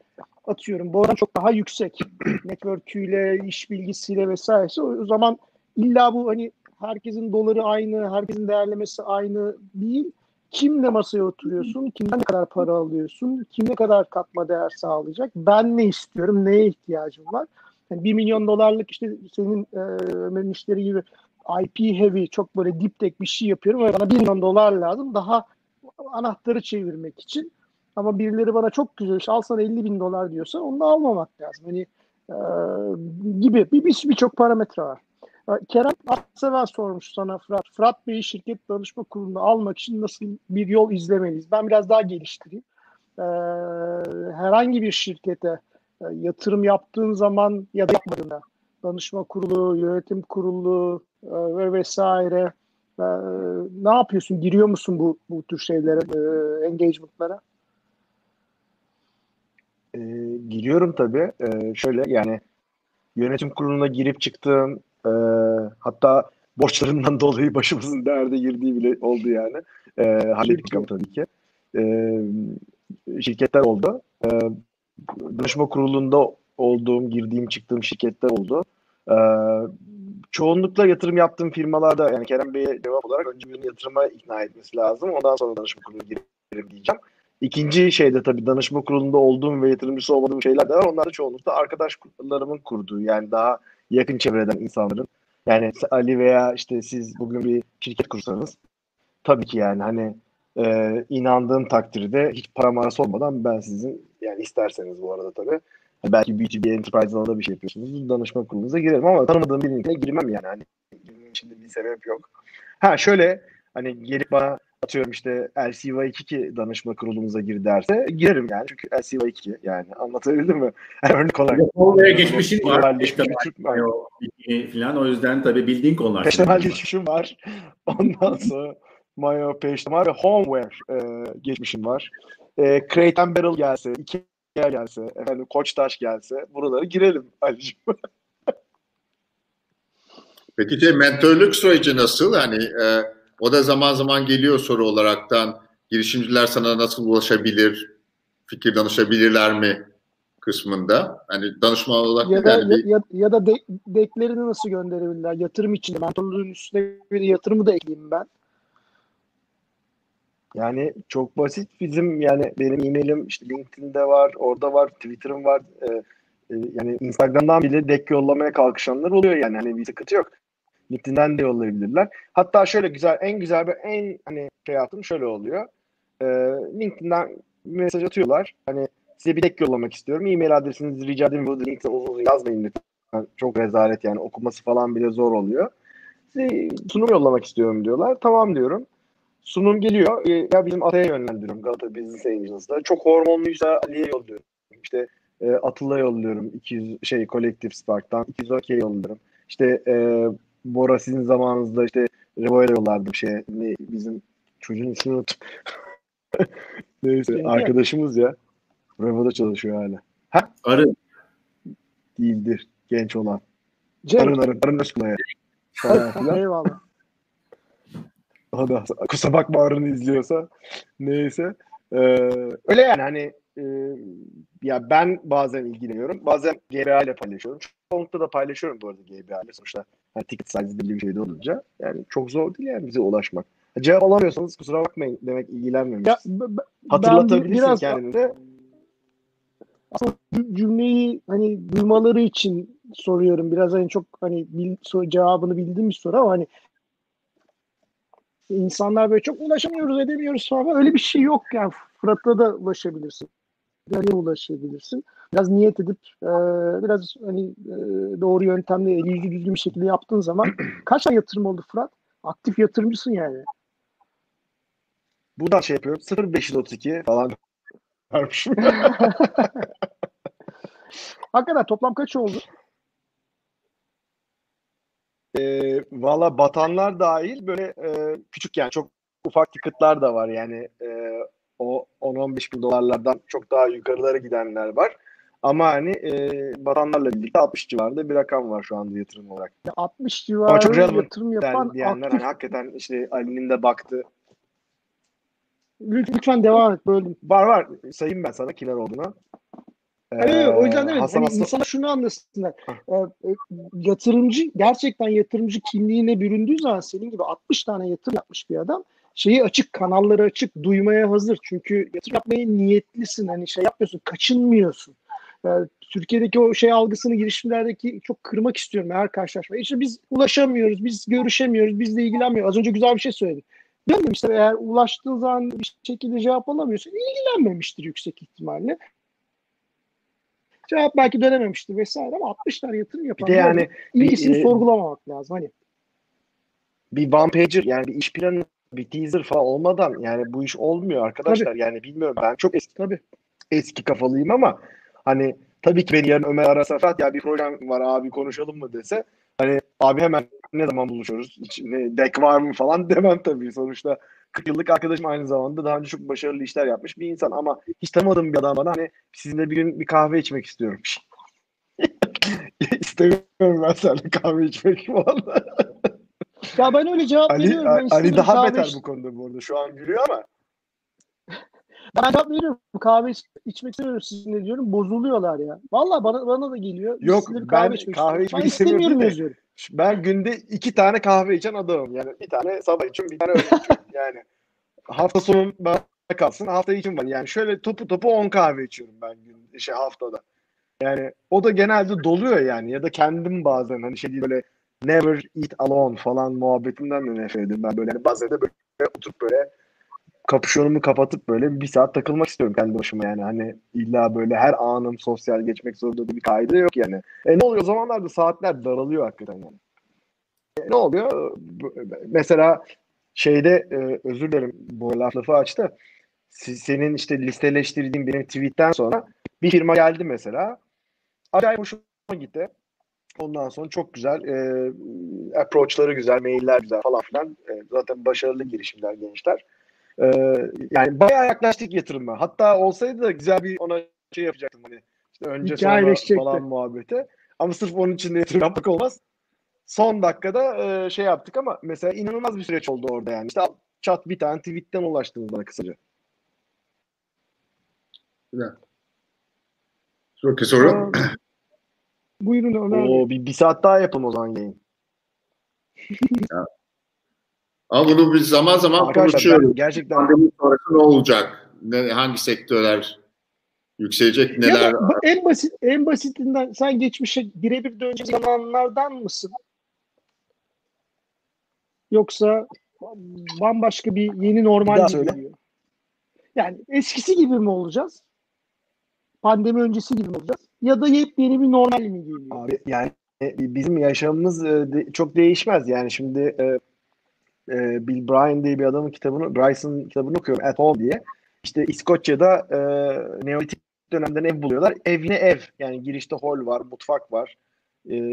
[SPEAKER 4] atıyorum bu oran çok daha yüksek. <clears throat> Network'üyle, iş bilgisiyle vesairesi. O zaman illa bu hani herkesin doları aynı, herkesin değerlemesi aynı değil. Kimle masaya oturuyorsun, kimden ne kadar para alıyorsun, kim ne kadar katma değer sağlayacak, ben ne istiyorum, neye ihtiyacım var. Yani 1 milyon dolarlık işte senin e, Ömer'in işleri gibi IP heavy, çok böyle deep tech bir şey yapıyorum ve bana 1 milyon dolar lazım daha anahtarı çevirmek için. Ama birileri bana çok güzel al sana 50 bin dolar diyorsa onu da almamak lazım. Hani e, gibi bir bir, bir parametre var. Kerem Akseven sormuş sana Fırat. Fırat Bey'i şirket danışma kuruluna almak için nasıl bir yol izlemeliyiz? Ben biraz daha geliştireyim. E, herhangi bir şirkete e, yatırım yaptığın zaman ya da yapmadığında danışma kurulu, yönetim kurulu e, ve vesaire e, ne yapıyorsun? Giriyor musun bu bu tür şeylere, e, engagement'lara?
[SPEAKER 3] E, giriyorum tabii. E, şöyle yani yönetim kuruluna girip çıktığım e, hatta borçlarından <laughs> dolayı başımızın derde girdiği bile oldu yani. E, hallettik ama tabii ki. E, şirketler oldu. E, danışma kurulunda olduğum, girdiğim, çıktığım şirketler oldu. E, çoğunlukla yatırım yaptığım firmalarda yani Kerem Bey'e cevap olarak önce bir yatırıma ikna etmesi lazım. Ondan sonra danışma kuruluna girelim diyeceğim. İkinci şeyde tabii danışma kurulunda olduğum ve yatırımcısı olmadığım şeyler de var. Onlar da çoğunlukla arkadaşlarımın kurduğu yani daha yakın çevreden insanların. Yani Ali veya işte siz bugün bir şirket kursanız tabii ki yani hani e, inandığım takdirde hiç para marası olmadan ben sizin yani isterseniz bu arada tabii belki B2B enterprise alanında bir şey yapıyorsunuz danışma kurulunuza girerim ama tanımadığım birine girmem yani hani şimdi bir sebep yok. Ha şöyle hani gelip bana atıyorum işte LCY2 danışma kurulumuza gir derse girerim yani. Çünkü LCY2 yani anlatabildim mi? <laughs> Örnek olarak.
[SPEAKER 2] Oraya geçmişin var.
[SPEAKER 3] Peştemal
[SPEAKER 2] falan. O yüzden tabii bildiğin konular.
[SPEAKER 3] Peştemal geçmişim var. <laughs> Ondan sonra Mayo, Peştemal ve Homeware e, geçmişim var. E, Crate and Barrel gelse, Ikea gelse, efendim Koçtaş gelse buraları girelim Ali'cim. <laughs>
[SPEAKER 1] Peki şey, mentörlük süreci nasıl? Hani e, o da zaman zaman geliyor soru olaraktan girişimciler sana nasıl ulaşabilir, fikir danışabilirler mi kısmında. Hani danışma olarak
[SPEAKER 4] ya da,
[SPEAKER 1] yani
[SPEAKER 4] ya,
[SPEAKER 1] bir...
[SPEAKER 4] ya, ya da de, deklerini nasıl gönderebilirler? Yatırım için mentorluğun üstüne bir yatırımı da ekleyeyim ben.
[SPEAKER 3] Yani çok basit bizim yani benim e-mailim işte LinkedIn'de var, orada var, Twitter'ım var. Ee, e, yani Instagram'dan bile dek yollamaya kalkışanlar oluyor yani hani bir sıkıntı yok. LinkedIn'den de yollayabilirler. Hatta şöyle güzel, en güzel bir en hani şey yaptım şöyle oluyor. Ee, LinkedIn'den mesaj atıyorlar. Hani size bir dek yollamak istiyorum. E-mail adresinizi rica edeyim. Bu LinkedIn'e uzun uzun yazmayın lütfen. Çok rezalet yani okuması falan bile zor oluyor. Size sunum yollamak istiyorum diyorlar. Tamam diyorum. Sunum geliyor. E, ya bizim Atay'a yönlendiriyorum Galata Business Angels'da. Çok hormonluysa Ali'ye yolluyorum. İşte e, Atıl'a yolluyorum. 200 şey Collective Spark'tan. 210K yolluyorum. İşte e, Bora sizin zamanınızda işte Revo'ya yollardı bir şey. Ne, bizim çocuğun ismini unuttum. <laughs> Neyse
[SPEAKER 4] Kimdi?
[SPEAKER 3] arkadaşımız ya. Revo'da çalışıyor hala.
[SPEAKER 2] Arı.
[SPEAKER 3] Değildir. Genç olan.
[SPEAKER 4] Cem,
[SPEAKER 3] Arın arın. Arın Özkula'ya.
[SPEAKER 4] Eyvallah.
[SPEAKER 3] O da kusura bakma Arın izliyorsa. Neyse. Ee, öyle yani hani e, ya ben bazen ilgileniyorum. Bazen GBA ile paylaşıyorum. Çoğunlukla da paylaşıyorum bu arada GBA ile sonuçta. Hani ticket size belli bir şeyde olunca. Yani çok zor değil yani bize ulaşmak. Cevap alamıyorsanız kusura bakmayın demek ilgilenmemiş.
[SPEAKER 4] Ya, b- b-
[SPEAKER 3] Hatırlatabilirsin
[SPEAKER 4] ben biraz
[SPEAKER 3] kendini.
[SPEAKER 4] cümleyi hani duymaları için soruyorum. Biraz hani çok hani bil, soru, cevabını bildiğim bir soru ama hani insanlar böyle çok ulaşamıyoruz edemiyoruz falan öyle bir şey yok yani Fırat'la da ulaşabilirsin. Nereye ulaşabilirsin? Biraz niyet edip e, biraz hani e, doğru yöntemle eli yüzü düzgün bir şekilde yaptığın zaman <clears throat> kaç tane yatırım oldu Fırat? Aktif yatırımcısın yani.
[SPEAKER 3] Buradan şey yapıyorum. 0532 falan vermişim. <laughs>
[SPEAKER 4] Hakikaten toplam kaç oldu?
[SPEAKER 3] E, Valla batanlar dahil böyle e, küçük yani çok ufak ticketlar da var yani e, o 10-15 bin dolarlardan çok daha yukarılara gidenler var. Ama hani e, batanlarla birlikte 60 civarında bir rakam var şu anda yatırım olarak.
[SPEAKER 4] Ya 60
[SPEAKER 3] Ama çok
[SPEAKER 4] yatırım yapan
[SPEAKER 3] diyenler
[SPEAKER 4] aktif.
[SPEAKER 3] hani hakikaten işte Ali'nin de baktı.
[SPEAKER 4] Lütfen devam et böldüm.
[SPEAKER 3] Var var sayayım ben sana kimler olduğunu.
[SPEAKER 4] Evet, o yüzden
[SPEAKER 3] Ee,
[SPEAKER 4] evet.
[SPEAKER 3] Hasan
[SPEAKER 4] Hani insana şunu anlasınlar. Ee, e, yatırımcı gerçekten yatırımcı kimliğine büründüğü zaman senin gibi 60 tane yatırım yapmış bir adam şeyi açık, kanalları açık, duymaya hazır. Çünkü yatırım yapmaya niyetlisin. Hani şey yapmıyorsun, kaçınmıyorsun. Yani Türkiye'deki o şey algısını girişimlerdeki çok kırmak istiyorum her karşılaşma. İşte biz ulaşamıyoruz, biz görüşemiyoruz, bizle ilgilenmiyor. Az önce güzel bir şey söyledin. Diyorum işte eğer ulaştığın zaman bir şekilde cevap alamıyorsan ilgilenmemiştir yüksek ihtimalle. Cevap belki dönememiştir vesaire ama 60 tane yatırım
[SPEAKER 3] Bir
[SPEAKER 4] yapan
[SPEAKER 3] de yani
[SPEAKER 4] ilgisini
[SPEAKER 3] bir, e,
[SPEAKER 4] sorgulamamak lazım. Hani
[SPEAKER 3] bir one pager yani bir iş planı bir teaser falan olmadan yani bu iş olmuyor arkadaşlar. Yani bilmiyorum ben çok eski
[SPEAKER 4] tabii.
[SPEAKER 3] eski kafalıyım ama hani tabii ki beni yarın Ömer arasa Fat ya bir projem var abi konuşalım mı dese hani abi hemen ne zaman buluşuyoruz hiç, ne, dek var mı falan <laughs> demem tabii sonuçta 40 yıllık arkadaşım aynı zamanda daha önce çok başarılı işler yapmış bir insan ama hiç tanımadığım bir adam bana hani sizinle bir gün bir kahve içmek istiyorum. <laughs> İstemiyorum ben seninle kahve içmek falan. <laughs>
[SPEAKER 4] Ya ben öyle cevap
[SPEAKER 3] Ali,
[SPEAKER 4] veriyorum. Ben
[SPEAKER 3] Ali daha
[SPEAKER 4] kahve
[SPEAKER 3] beter bu konuda bu arada. Şu an gülüyor ama
[SPEAKER 4] Ben cevap veriyorum. Kahve iç- içmek istemiyorum sizinle diyorum. Bozuluyorlar ya. Vallahi bana bana da geliyor.
[SPEAKER 3] Yok, ben
[SPEAKER 4] içmek
[SPEAKER 3] kahve içmek
[SPEAKER 4] ben
[SPEAKER 3] istemiyorum
[SPEAKER 4] istemiyorum yazıyorum.
[SPEAKER 3] ben günde iki tane kahve içen adamım. Yani bir tane sabah içiyorum, bir tane öğlen içiyorum. <laughs> Yani hafta sonu bana kalsın, hafta içim var. Yani şöyle topu topu 10 kahve içiyorum ben gün şey haftada. Yani o da genelde doluyor yani ya da kendim bazen hani şey değil böyle never eat alone falan muhabbetinden de nefret ediyorum ben böyle hani bazen böyle oturup böyle kapüşonumu kapatıp böyle bir saat takılmak istiyorum kendi başıma yani hani illa böyle her anım sosyal geçmek zorunda da bir kaydı yok yani. E ne oluyor o zamanlarda saatler daralıyor hakikaten yani. E, ne oluyor? Mesela şeyde e, özür dilerim bu laf lafı açtı. Senin işte listeleştirdiğin benim tweetten sonra bir firma geldi mesela. Acayip hoşuma gitti. Ondan sonra çok güzel e, approachları güzel, mailler güzel falan filan. E, zaten başarılı girişimler gençler. E, yani bayağı yaklaştık yatırıma. Hatta olsaydı da güzel bir ona şey yapacaktım hani işte önce sonra falan muhabbeti. Ama sırf onun için de yatırım yapmak olmaz. Son dakikada e, şey yaptık ama mesela inanılmaz bir süreç oldu orada yani. İşte çat bir tane tweetten ulaştınız bana kısaca.
[SPEAKER 1] Sonraki soru.
[SPEAKER 4] Buyurun Ömer.
[SPEAKER 3] Oo, bir, bir saat daha yapalım o zaman yayın.
[SPEAKER 1] Ama bunu biz zaman zaman
[SPEAKER 3] Arkadaşlar
[SPEAKER 1] konuşuyoruz.
[SPEAKER 3] ben gerçekten
[SPEAKER 1] Pandemi sonrası ne olacak? Ne, hangi sektörler yükselecek?
[SPEAKER 4] Ya
[SPEAKER 1] Neler?
[SPEAKER 4] bu en basit en basitinden sen geçmişe birebir dönecek zamanlardan mısın? Yoksa bambaşka bir yeni
[SPEAKER 3] Bir
[SPEAKER 4] normal
[SPEAKER 3] daha
[SPEAKER 4] mi
[SPEAKER 3] söyle.
[SPEAKER 4] geliyor? Yani eskisi gibi mi olacağız? Pandemi öncesi gibi mi olacağız? Ya da yepyeni bir normal mi geliyor?
[SPEAKER 3] Abi yani e, bizim yaşamımız e, çok değişmez. Yani şimdi e, Bill Bryan diye bir adamın kitabını, Bryson kitabını okuyorum At Home diye. İşte İskoçya'da Neolitik dönemden ev buluyorlar. Evine ev. Yani girişte hol var, mutfak var.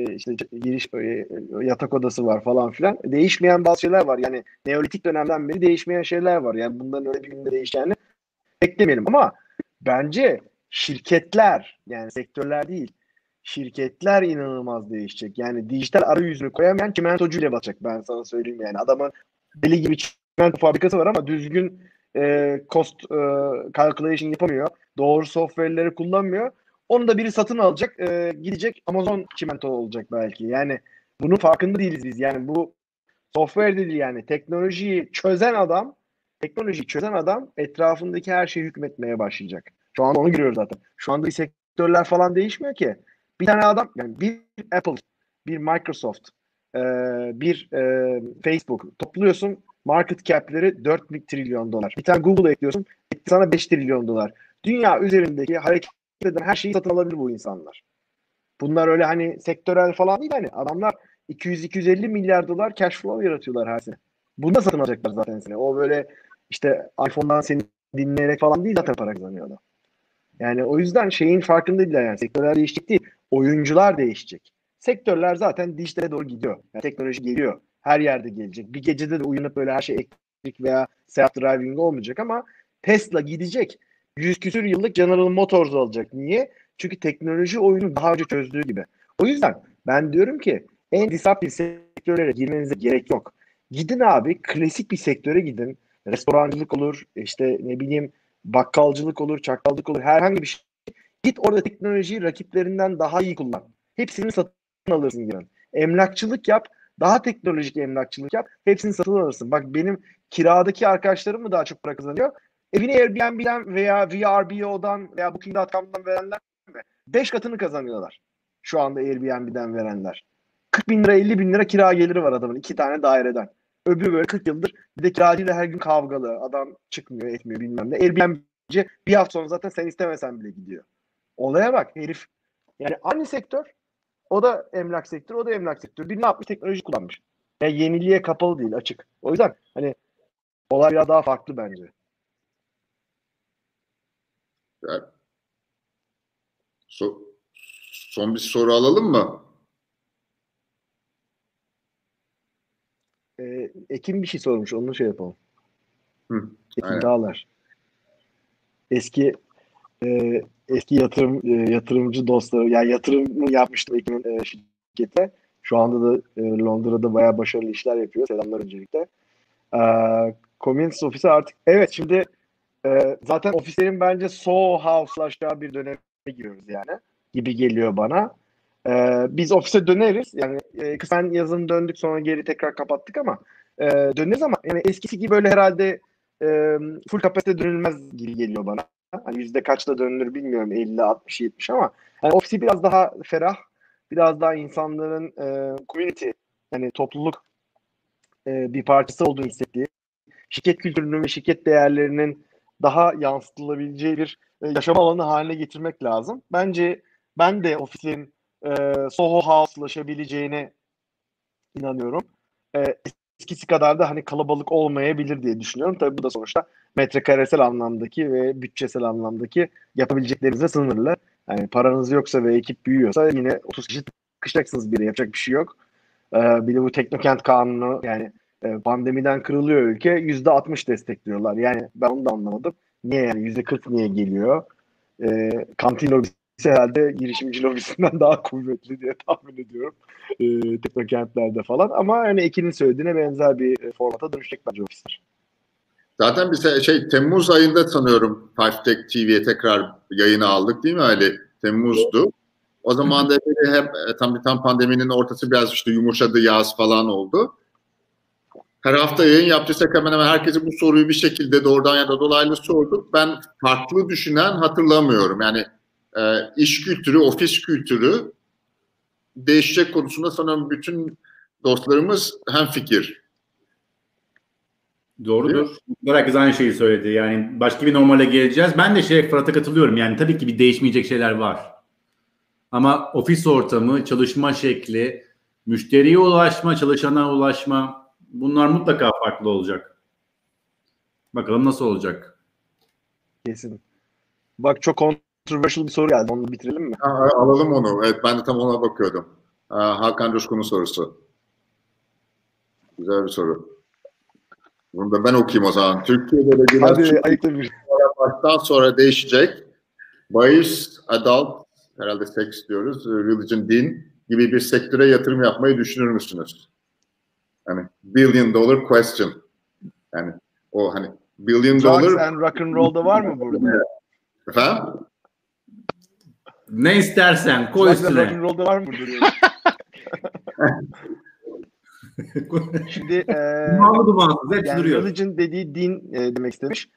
[SPEAKER 3] işte giriş yatak odası var falan filan. Değişmeyen bazı şeyler var. Yani Neolitik dönemden beri değişmeyen şeyler var. Yani bunların öyle bir günde değişeceğini beklemeyelim ama bence şirketler yani sektörler değil şirketler inanılmaz değişecek. Yani dijital arayüzünü koyamayan çimentocu ile basacak ben sana söyleyeyim yani. Adamın deli gibi çimento fabrikası var ama düzgün e, cost e, calculation yapamıyor. Doğru software'leri kullanmıyor. Onu da biri satın alacak, e, gidecek Amazon çimento olacak belki. Yani bunun farkında değiliz biz. Yani bu software değil yani teknolojiyi çözen adam, teknolojiyi çözen adam etrafındaki her şeyi hükmetmeye başlayacak. Şu an onu görüyoruz zaten. Şu anda sektörler falan değişmiyor ki. Bir tane adam yani bir Apple, bir Microsoft, e, bir e, Facebook topluyorsun market cap'leri 4 trilyon dolar. Bir tane Google ekliyorsun sana 5 trilyon dolar. Dünya üzerindeki hareket eden her şeyi satın alabilir bu insanlar. Bunlar öyle hani sektörel falan değil hani adamlar 200-250 milyar dolar cash flow yaratıyorlar her sene. Bunu da satın alacaklar zaten sene. O böyle işte iPhone'dan seni dinleyerek falan değil zaten para kazanıyor adam. Yani o yüzden şeyin farkında değiller yani sektörler değişecek değil. Oyuncular değişecek. Sektörler zaten dijitale doğru gidiyor. Yani teknoloji geliyor. Her yerde gelecek. Bir gecede de uyanıp böyle her şey elektrik veya self driving olmayacak ama Tesla gidecek. Yüz küsür yıllık General Motors alacak. Niye? Çünkü teknoloji oyunu daha önce çözdüğü gibi. O yüzden ben diyorum ki en disruptive sektörlere girmenize gerek yok. Gidin abi klasik bir sektöre gidin. Restorancılık olur, işte ne bileyim bakkalcılık olur, çakkallık olur, herhangi bir şey. Git orada teknolojiyi rakiplerinden daha iyi kullan. Hepsini satın alırsın yani. Emlakçılık yap, daha teknolojik emlakçılık yap, hepsini satın alırsın. Bak benim kiradaki arkadaşlarım mı daha çok para kazanıyor? Evini Airbnb'den veya VRBO'dan veya Booking.com'dan verenler mi? 5 katını kazanıyorlar. Şu anda Airbnb'den verenler. 40 bin lira 50 bin lira kira geliri var adamın iki tane daireden. Öbürü böyle 40 yıldır bir de kiracıyla her gün kavgalı. Adam çıkmıyor etmiyor bilmem ne. Airbnb'ci bir hafta sonra zaten sen istemesen bile gidiyor. Olaya bak herif. Yani aynı sektör. O da emlak sektörü, o da emlak sektörü. Bir ne yapmış? Teknoloji kullanmış. Yani yeniliğe kapalı değil, açık. O yüzden hani olay biraz daha farklı bence.
[SPEAKER 1] Yani, so, son bir soru alalım mı?
[SPEAKER 3] Ee, Ekim bir şey sormuş. Onu şey yapalım.
[SPEAKER 1] Hı,
[SPEAKER 3] Ekim
[SPEAKER 1] aynen.
[SPEAKER 3] Dağlar. Eski e, eski yatırım e, yatırımcı dostları yani yatırım yapmıştım Ekim'in e, şirkete. Şu anda da e, Londra'da bayağı başarılı işler yapıyor. Selamlar öncelikle. E, Communist ofisi artık evet şimdi e, zaten ofislerin bence Soho House'laşacağı bir döneme giriyoruz yani gibi geliyor bana. E, biz ofise döneriz. Yani e, kısmen yazın döndük sonra geri tekrar kapattık ama e, döneriz ama yani eskisi gibi böyle herhalde e, full kapasite dönülmez gibi geliyor bana. Hani yüzde kaçta dönülür bilmiyorum 50, 60, 70 ama yani ofisi biraz daha ferah, biraz daha insanların e, community yani topluluk e, bir parçası olduğunu hissettiği, şirket kültürünün ve şirket değerlerinin daha yansıtılabileceği bir e, yaşam alanı haline getirmek lazım. Bence ben de ofisin e, Soho House'laşabileceğine inanıyorum. E, eskisi kadar da hani kalabalık olmayabilir diye düşünüyorum. Tabii bu da sonuçta metrekaresel anlamdaki ve bütçesel anlamdaki yapabileceklerinize sınırlı. Yani paranız yoksa ve ekip büyüyorsa yine 30 kişi tıkışacaksınız biri yapacak bir şey yok. Ee, bir de bu Teknokent Kanunu yani e, pandemiden kırılıyor ülke %60 destekliyorlar. Yani ben onu da anlamadım. Niye yani %40 niye geliyor? Ee, kantin lobisi herhalde girişimci lobisinden daha kuvvetli diye tahmin ediyorum. Ee, teknokentlerde falan. Ama hani Ekin'in söylediğine benzer bir e, formata dönüşecek bence ofisler.
[SPEAKER 1] Zaten biz şey Temmuz ayında sanıyorum Five Tech TV'ye tekrar yayını aldık değil mi Ali? Temmuz'du. O zaman da hem e, tam tam pandeminin ortası biraz işte yumuşadı yaz falan oldu. Her hafta yayın yaptıysak hemen hemen herkese bu soruyu bir şekilde doğrudan ya da dolaylı sorduk. Ben farklı düşünen hatırlamıyorum. Yani e, iş kültürü, ofis kültürü değişecek konusunda sanırım bütün dostlarımız hem fikir.
[SPEAKER 2] Doğrudur. Herkes aynı şeyi söyledi. Yani başka bir normale geleceğiz. Ben de şey Fırat'a katılıyorum. Yani tabii ki bir değişmeyecek şeyler var. Ama ofis ortamı, çalışma şekli, müşteriye ulaşma, çalışana ulaşma bunlar mutlaka farklı olacak. Bakalım nasıl olacak.
[SPEAKER 3] Kesin. Bak çok controversial bir soru geldi. Onu bitirelim mi?
[SPEAKER 1] Ha, alalım onu. Evet ben de tam ona bakıyordum. Hakan Coşkun'un sorusu. Güzel bir soru. Bunu da ben okuyayım o zaman. Türkiye'de regülasyon baştan sonra değişecek. Bahis, adult, herhalde seks diyoruz, religion, din gibi bir sektöre yatırım yapmayı düşünür müsünüz? Yani billion dollar question. Yani o hani billion
[SPEAKER 3] Drugs
[SPEAKER 1] dollar
[SPEAKER 3] and rock and roll'da var mı burada?
[SPEAKER 1] efendim?
[SPEAKER 2] Ne istersen koy
[SPEAKER 3] rock
[SPEAKER 2] üstüne.
[SPEAKER 3] var mı burada? <laughs> Şimdi e,
[SPEAKER 2] Dumanlı dumansız hepsi
[SPEAKER 3] yani
[SPEAKER 2] duruyor.
[SPEAKER 3] religion dediği din e, demek istemiş.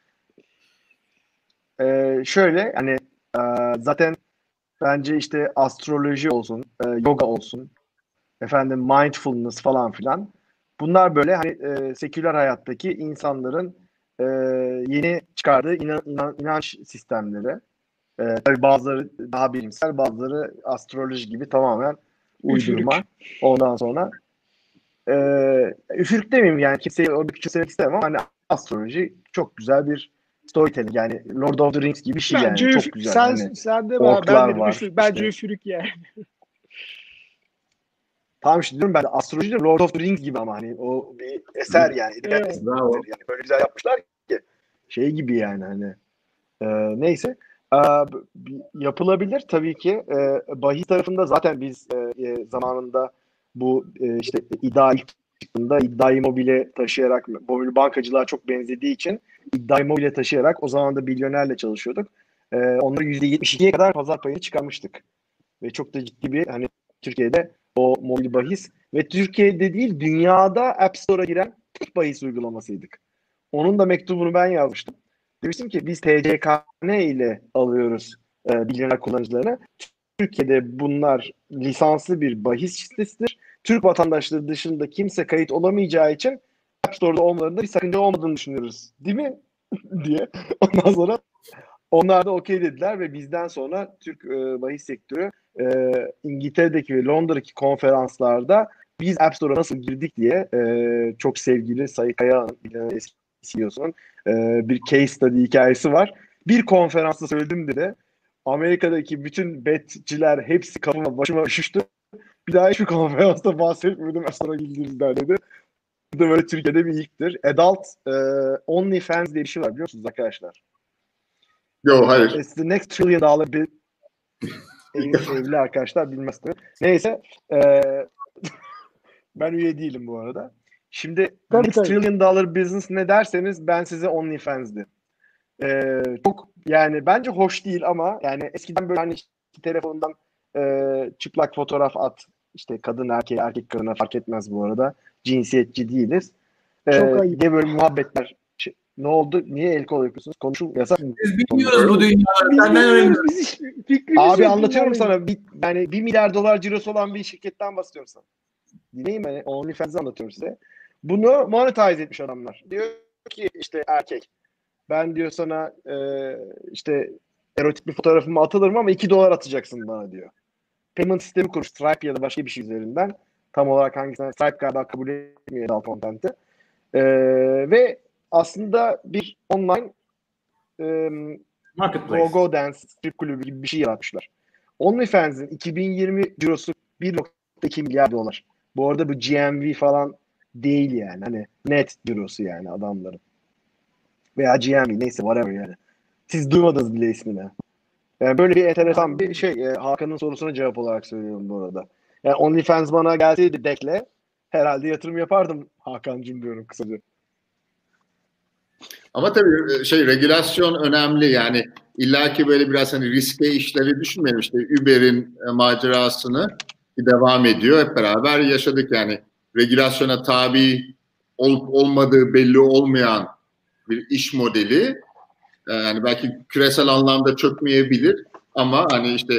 [SPEAKER 3] E, şöyle hani e, zaten bence işte astroloji olsun, e, yoga olsun, efendim mindfulness falan filan. Bunlar böyle hani e, seküler hayattaki insanların e, yeni çıkardığı inan, inan- inanç sistemleri. E, tabii bazıları daha bilimsel, bazıları astroloji gibi tamamen uydurma. Ondan sonra e, üfürük demeyeyim yani kimseyi orada küçümsemek istemem ama hani astroloji çok güzel bir storytelling yani Lord of the Rings gibi bir şey yani
[SPEAKER 4] Bence
[SPEAKER 3] çok
[SPEAKER 4] üf-
[SPEAKER 3] güzel.
[SPEAKER 4] sen,
[SPEAKER 3] hani.
[SPEAKER 4] sen de var. Ben de
[SPEAKER 3] var,
[SPEAKER 4] üfürük. Bence
[SPEAKER 3] işte.
[SPEAKER 4] üfürük yani. <laughs>
[SPEAKER 3] Tamam işte diyorum ben de astroloji de Lord of the Rings gibi ama hani o bir eser yani.
[SPEAKER 4] Evet.
[SPEAKER 3] Yani böyle güzel yapmışlar ki şey gibi yani hani. Ee, neyse. Ee, yapılabilir tabii ki. Ee, bahis tarafında zaten biz e, e, zamanında bu e, işte iddia ilk çıktığında iddia immobile taşıyarak mobil bankacılığa çok benzediği için iddia immobile taşıyarak o zaman da milyonerle çalışıyorduk. Ee, onları %72'ye kadar pazar payını çıkarmıştık. Ve çok da ciddi bir hani Türkiye'de o mobil bahis ve Türkiye'de değil dünyada App Store'a giren tek bahis uygulamasıydık. Onun da mektubunu ben yazmıştım. Demiştim ki biz TCKN ile alıyoruz e, milyoner kullanıcılarını. Türkiye'de bunlar lisanslı bir bahis sitesidir. Türk vatandaşları dışında kimse kayıt olamayacağı için App Store'da olmalarında bir sakınca olmadığını düşünüyoruz. Değil mi? <laughs> diye. Ondan sonra onlar da okey dediler ve bizden sonra Türk e, bahis sektörü e, İngiltere'deki ve Londra'daki konferanslarda biz App Store'a nasıl girdik diye e, çok sevgili Sayın Kaya'nın e, eski CEO'sunun e, bir case study hikayesi var. Bir konferansta söyledim dedi. Amerika'daki bütün betçiler hepsi kafama başıma üşüştü. Bir daha hiçbir konferansta bahsetmedim App Store'a girdiğimizden dedi. Bu da böyle Türkiye'de bir ilktir. Adult e, OnlyFans diye bir şey var biliyor musunuz arkadaşlar?
[SPEAKER 1] Yok hayır.
[SPEAKER 3] It's the next trillion dollar bir Ev- evli arkadaşlar bilmez tabii. Neyse e, <laughs> ben üye değilim bu arada. Şimdi
[SPEAKER 4] Tabii,
[SPEAKER 3] next
[SPEAKER 4] tabii.
[SPEAKER 3] trillion dollar business ne derseniz ben size OnlyFans'di. E, çok yani bence hoş değil ama yani eskiden böyle hani işte telefonundan e, çıplak fotoğraf at işte kadın erkeğe erkek kadına fark etmez bu arada. Cinsiyetçi değiliz. E,
[SPEAKER 4] Çok ayıp.
[SPEAKER 3] diye böyle muhabbetler. Şey, ne oldu? Niye el kol yapıyorsunuz? Konuşun yasak mı?
[SPEAKER 2] Biz bilmiyoruz bu dünyayı. Senden öğreniyoruz.
[SPEAKER 3] Abi
[SPEAKER 4] yok
[SPEAKER 3] anlatıyorum sana. Bir, yani 1 milyar dolar cirosu olan bir şirketten bahsediyorum sana. Dinleyin beni. OnlyFans'ı anlatıyorum size. Bunu monetize etmiş adamlar. Diyor ki işte erkek. Ben diyor sana e, işte erotik bir fotoğrafımı atılırım ama 2 dolar atacaksın bana diyor. Payment sistemi kurmuş. Stripe ya da başka bir şey üzerinden. Tam olarak hangisinden Stripe galiba kabul etmiyor adult content'i. E, ve aslında bir online e,
[SPEAKER 2] Marketplace.
[SPEAKER 3] Go Go Dance strip kulübü gibi bir şey yaratmışlar. OnlyFans'in 2020 cirosu 1.2 milyar dolar. Bu arada bu GMV falan değil yani. Hani net cirosu yani adamların. Veya GMV neyse whatever yani. Siz duymadınız bile ismini. Yani böyle bir enteresan bir şey. E, Hakan'ın sorusuna cevap olarak söylüyorum bu arada. Yani OnlyFans bana gelseydi dekle herhalde yatırım yapardım Hakan'cım diyorum kısaca.
[SPEAKER 1] Ama tabii e, şey regülasyon önemli yani illaki böyle biraz hani riske işleri düşünmeyelim işte Uber'in e, macerasını devam ediyor hep beraber yaşadık yani regülasyona tabi olup olmadığı belli olmayan bir iş modeli e, yani belki küresel anlamda çökmeyebilir ama hani işte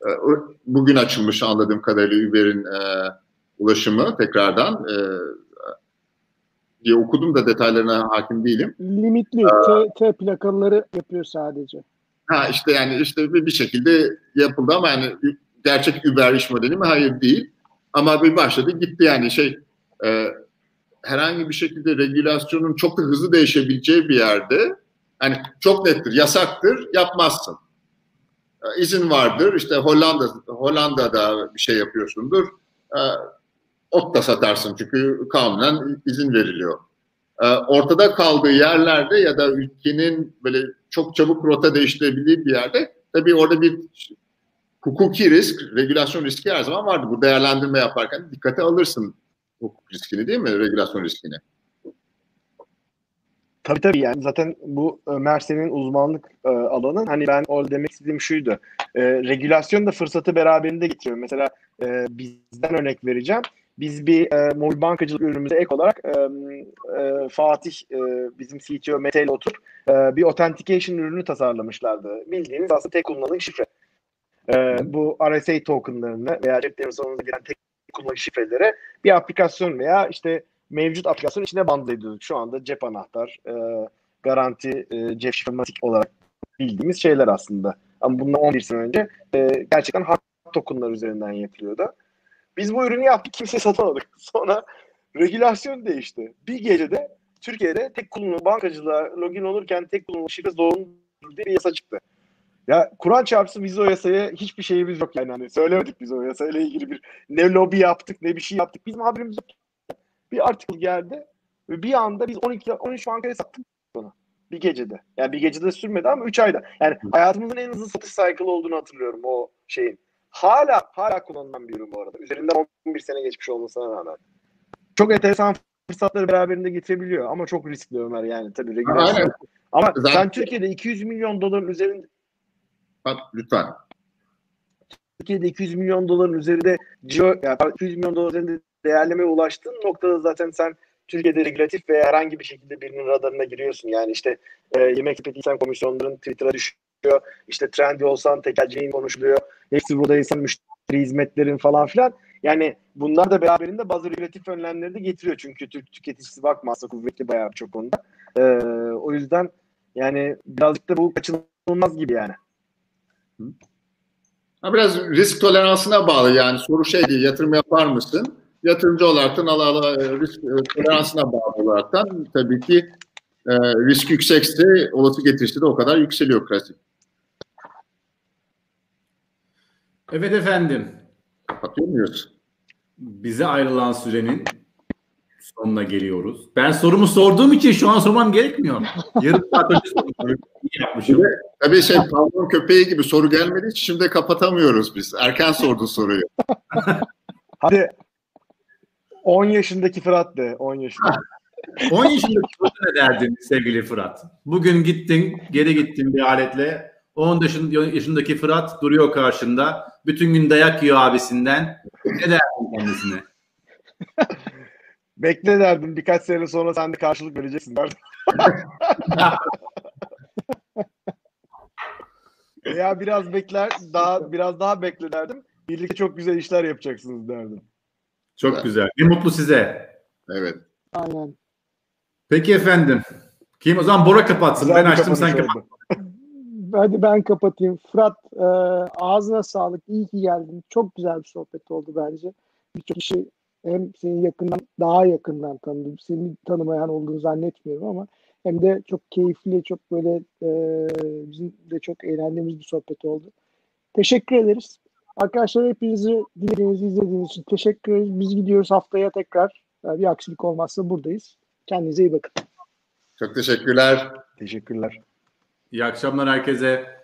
[SPEAKER 1] e, bugün açılmış anladığım kadarıyla Uber'in e, ulaşımı tekrardan e, diye okudum da detaylarına hakim değilim.
[SPEAKER 4] Limitli. T, T plakaları yapıyor sadece.
[SPEAKER 1] Ha işte yani işte bir şekilde yapıldı ama yani gerçek Uber iş modeli mi? Hayır değil. Ama bir başladı gitti yani şey e, herhangi bir şekilde regülasyonun çok da hızlı değişebileceği bir yerde hani çok nettir, yasaktır, yapmazsın. e, izin vardır. İşte Hollanda Hollanda'da bir şey yapıyorsundur. E, ot da satarsın çünkü kanunen izin veriliyor. E, ortada kaldığı yerlerde ya da ülkenin böyle çok çabuk rota değiştirebildiği bir yerde tabii orada bir hukuki risk, regülasyon riski her zaman vardı. Bu değerlendirme yaparken dikkate alırsın hukuk riskini değil mi? Regülasyon riskini.
[SPEAKER 3] Tabii tabii yani zaten bu Ömer senin uzmanlık e, alanın. Hani ben orada demek istediğim şuydu. E, regülasyon da fırsatı beraberinde getiriyor. Mesela e, bizden örnek vereceğim. Biz bir e, mobil bankacılık ürünümüze ek olarak e, e, Fatih e, bizim CTO Mete ile oturup e, bir authentication ürünü tasarlamışlardı. Bildiğiniz aslında tek kullanımlık şifre. E, bu RSA tokenlarını veya cep telefonunuza giren tek kullanımlık şifrelere bir aplikasyon veya işte mevcut aplikasyon içine bundle ediyorduk. Şu anda cep anahtar, e, garanti, e, cep şifrematik olarak bildiğimiz şeyler aslında. Ama bundan 11 sene önce e, gerçekten hard tokenlar üzerinden yapılıyordu. Biz bu ürünü yaptık, kimse satamadık. <laughs> Sonra regülasyon değişti. Bir gecede Türkiye'de tek kullanımlı bankacılığa login olurken tek kullanımlı şifre zorunlu diye bir yasa çıktı. Ya Kur'an çarpsın biz o yasaya hiçbir şeyimiz yok yani. Hani söylemedik biz o yasayla ilgili bir ne lobi yaptık ne bir şey yaptık. Bizim haberimiz yok bir artikel geldi ve bir anda biz 12 13 bankaya sattık bunu. Bir gecede. Yani bir gecede sürmedi ama 3 ayda. Yani hayatımızın en hızlı satış cycle olduğunu hatırlıyorum o şeyin. Hala hala kullanılan bir ürün bu arada. Üzerinden 11 sene geçmiş olmasına rağmen. Çok enteresan fırsatları beraberinde getirebiliyor ama çok riskli Ömer yani tabii regülasyon. Ama Zaten... sen Türkiye'de 200 milyon doların üzerinde
[SPEAKER 1] lütfen.
[SPEAKER 3] Türkiye'de 200 milyon doların üzerinde ciro, yani 200 milyon dolar üzerinde değerlemeye ulaştığın noktada zaten sen Türkiye'de regülatif veya herhangi bir şekilde birinin radarına giriyorsun. Yani işte e, yemek sepetiysen komisyonların Twitter'a düşüyor. İşte trendi olsan tekelciliğin konuşuluyor. Hepsi burada insan müşteri hizmetlerin falan filan. Yani bunlar da beraberinde bazı regülatif önlemleri de getiriyor. Çünkü Türk tüketicisi bakmazsa kuvvetli bayağı çok konuda. E, o yüzden yani birazcık da bu kaçınılmaz gibi yani.
[SPEAKER 1] Ha, biraz risk toleransına bağlı yani soru şey değil yatırım yapar mısın? yatırımcı olaraktan ala ala e, risk e, toleransına bağlı olaraktan tabii ki e, risk yüksekse olası getirisi de o kadar yükseliyor klasik.
[SPEAKER 2] Evet efendim.
[SPEAKER 1] Kapatıyor muyuz?
[SPEAKER 2] Bize ayrılan sürenin sonuna geliyoruz. Ben sorumu sorduğum için şu an sormam gerekmiyor. Yarım saat önce yapmışım.
[SPEAKER 1] Tabii şey pavlon köpeği gibi soru gelmediği için şimdi kapatamıyoruz biz. Erken sordun soruyu. <laughs>
[SPEAKER 3] Hadi 10 yaşındaki Fırat de. 10 yaşında.
[SPEAKER 2] 10 yaşındaki <laughs> Fırat ne derdin sevgili Fırat? Bugün gittin, geri gittin bir aletle. 10 yaşındaki Fırat duruyor karşında. Bütün gün dayak yiyor abisinden. Ne derdin kendisine? <laughs>
[SPEAKER 3] Bekle derdim. Birkaç sene sonra sen de karşılık vereceksin derdim. <laughs> ya biraz bekler, daha biraz daha bekle derdim. Birlikte çok güzel işler yapacaksınız derdim.
[SPEAKER 2] Çok evet. güzel. Ne mutlu size.
[SPEAKER 1] Evet.
[SPEAKER 4] Aynen.
[SPEAKER 2] Peki efendim. Kim o zaman Bora kapatsın. Güzel ben açtım sen kapat. <laughs>
[SPEAKER 4] Hadi ben kapatayım. Fırat e, ağzına sağlık. İyi ki geldin. Çok güzel bir sohbet oldu bence. Birçok kişi hem seni yakından daha yakından tanıdım. Seni tanımayan olduğunu zannetmiyorum ama hem de çok keyifli, çok böyle e, bizim de çok eğlendiğimiz bir sohbet oldu. Teşekkür ederiz. Arkadaşlar hepinizi dinlediğiniz, izlediğiniz için teşekkür ederiz. Biz gidiyoruz haftaya tekrar. Bir aksilik olmazsa buradayız. Kendinize iyi bakın.
[SPEAKER 1] Çok teşekkürler.
[SPEAKER 3] Teşekkürler.
[SPEAKER 2] İyi akşamlar herkese.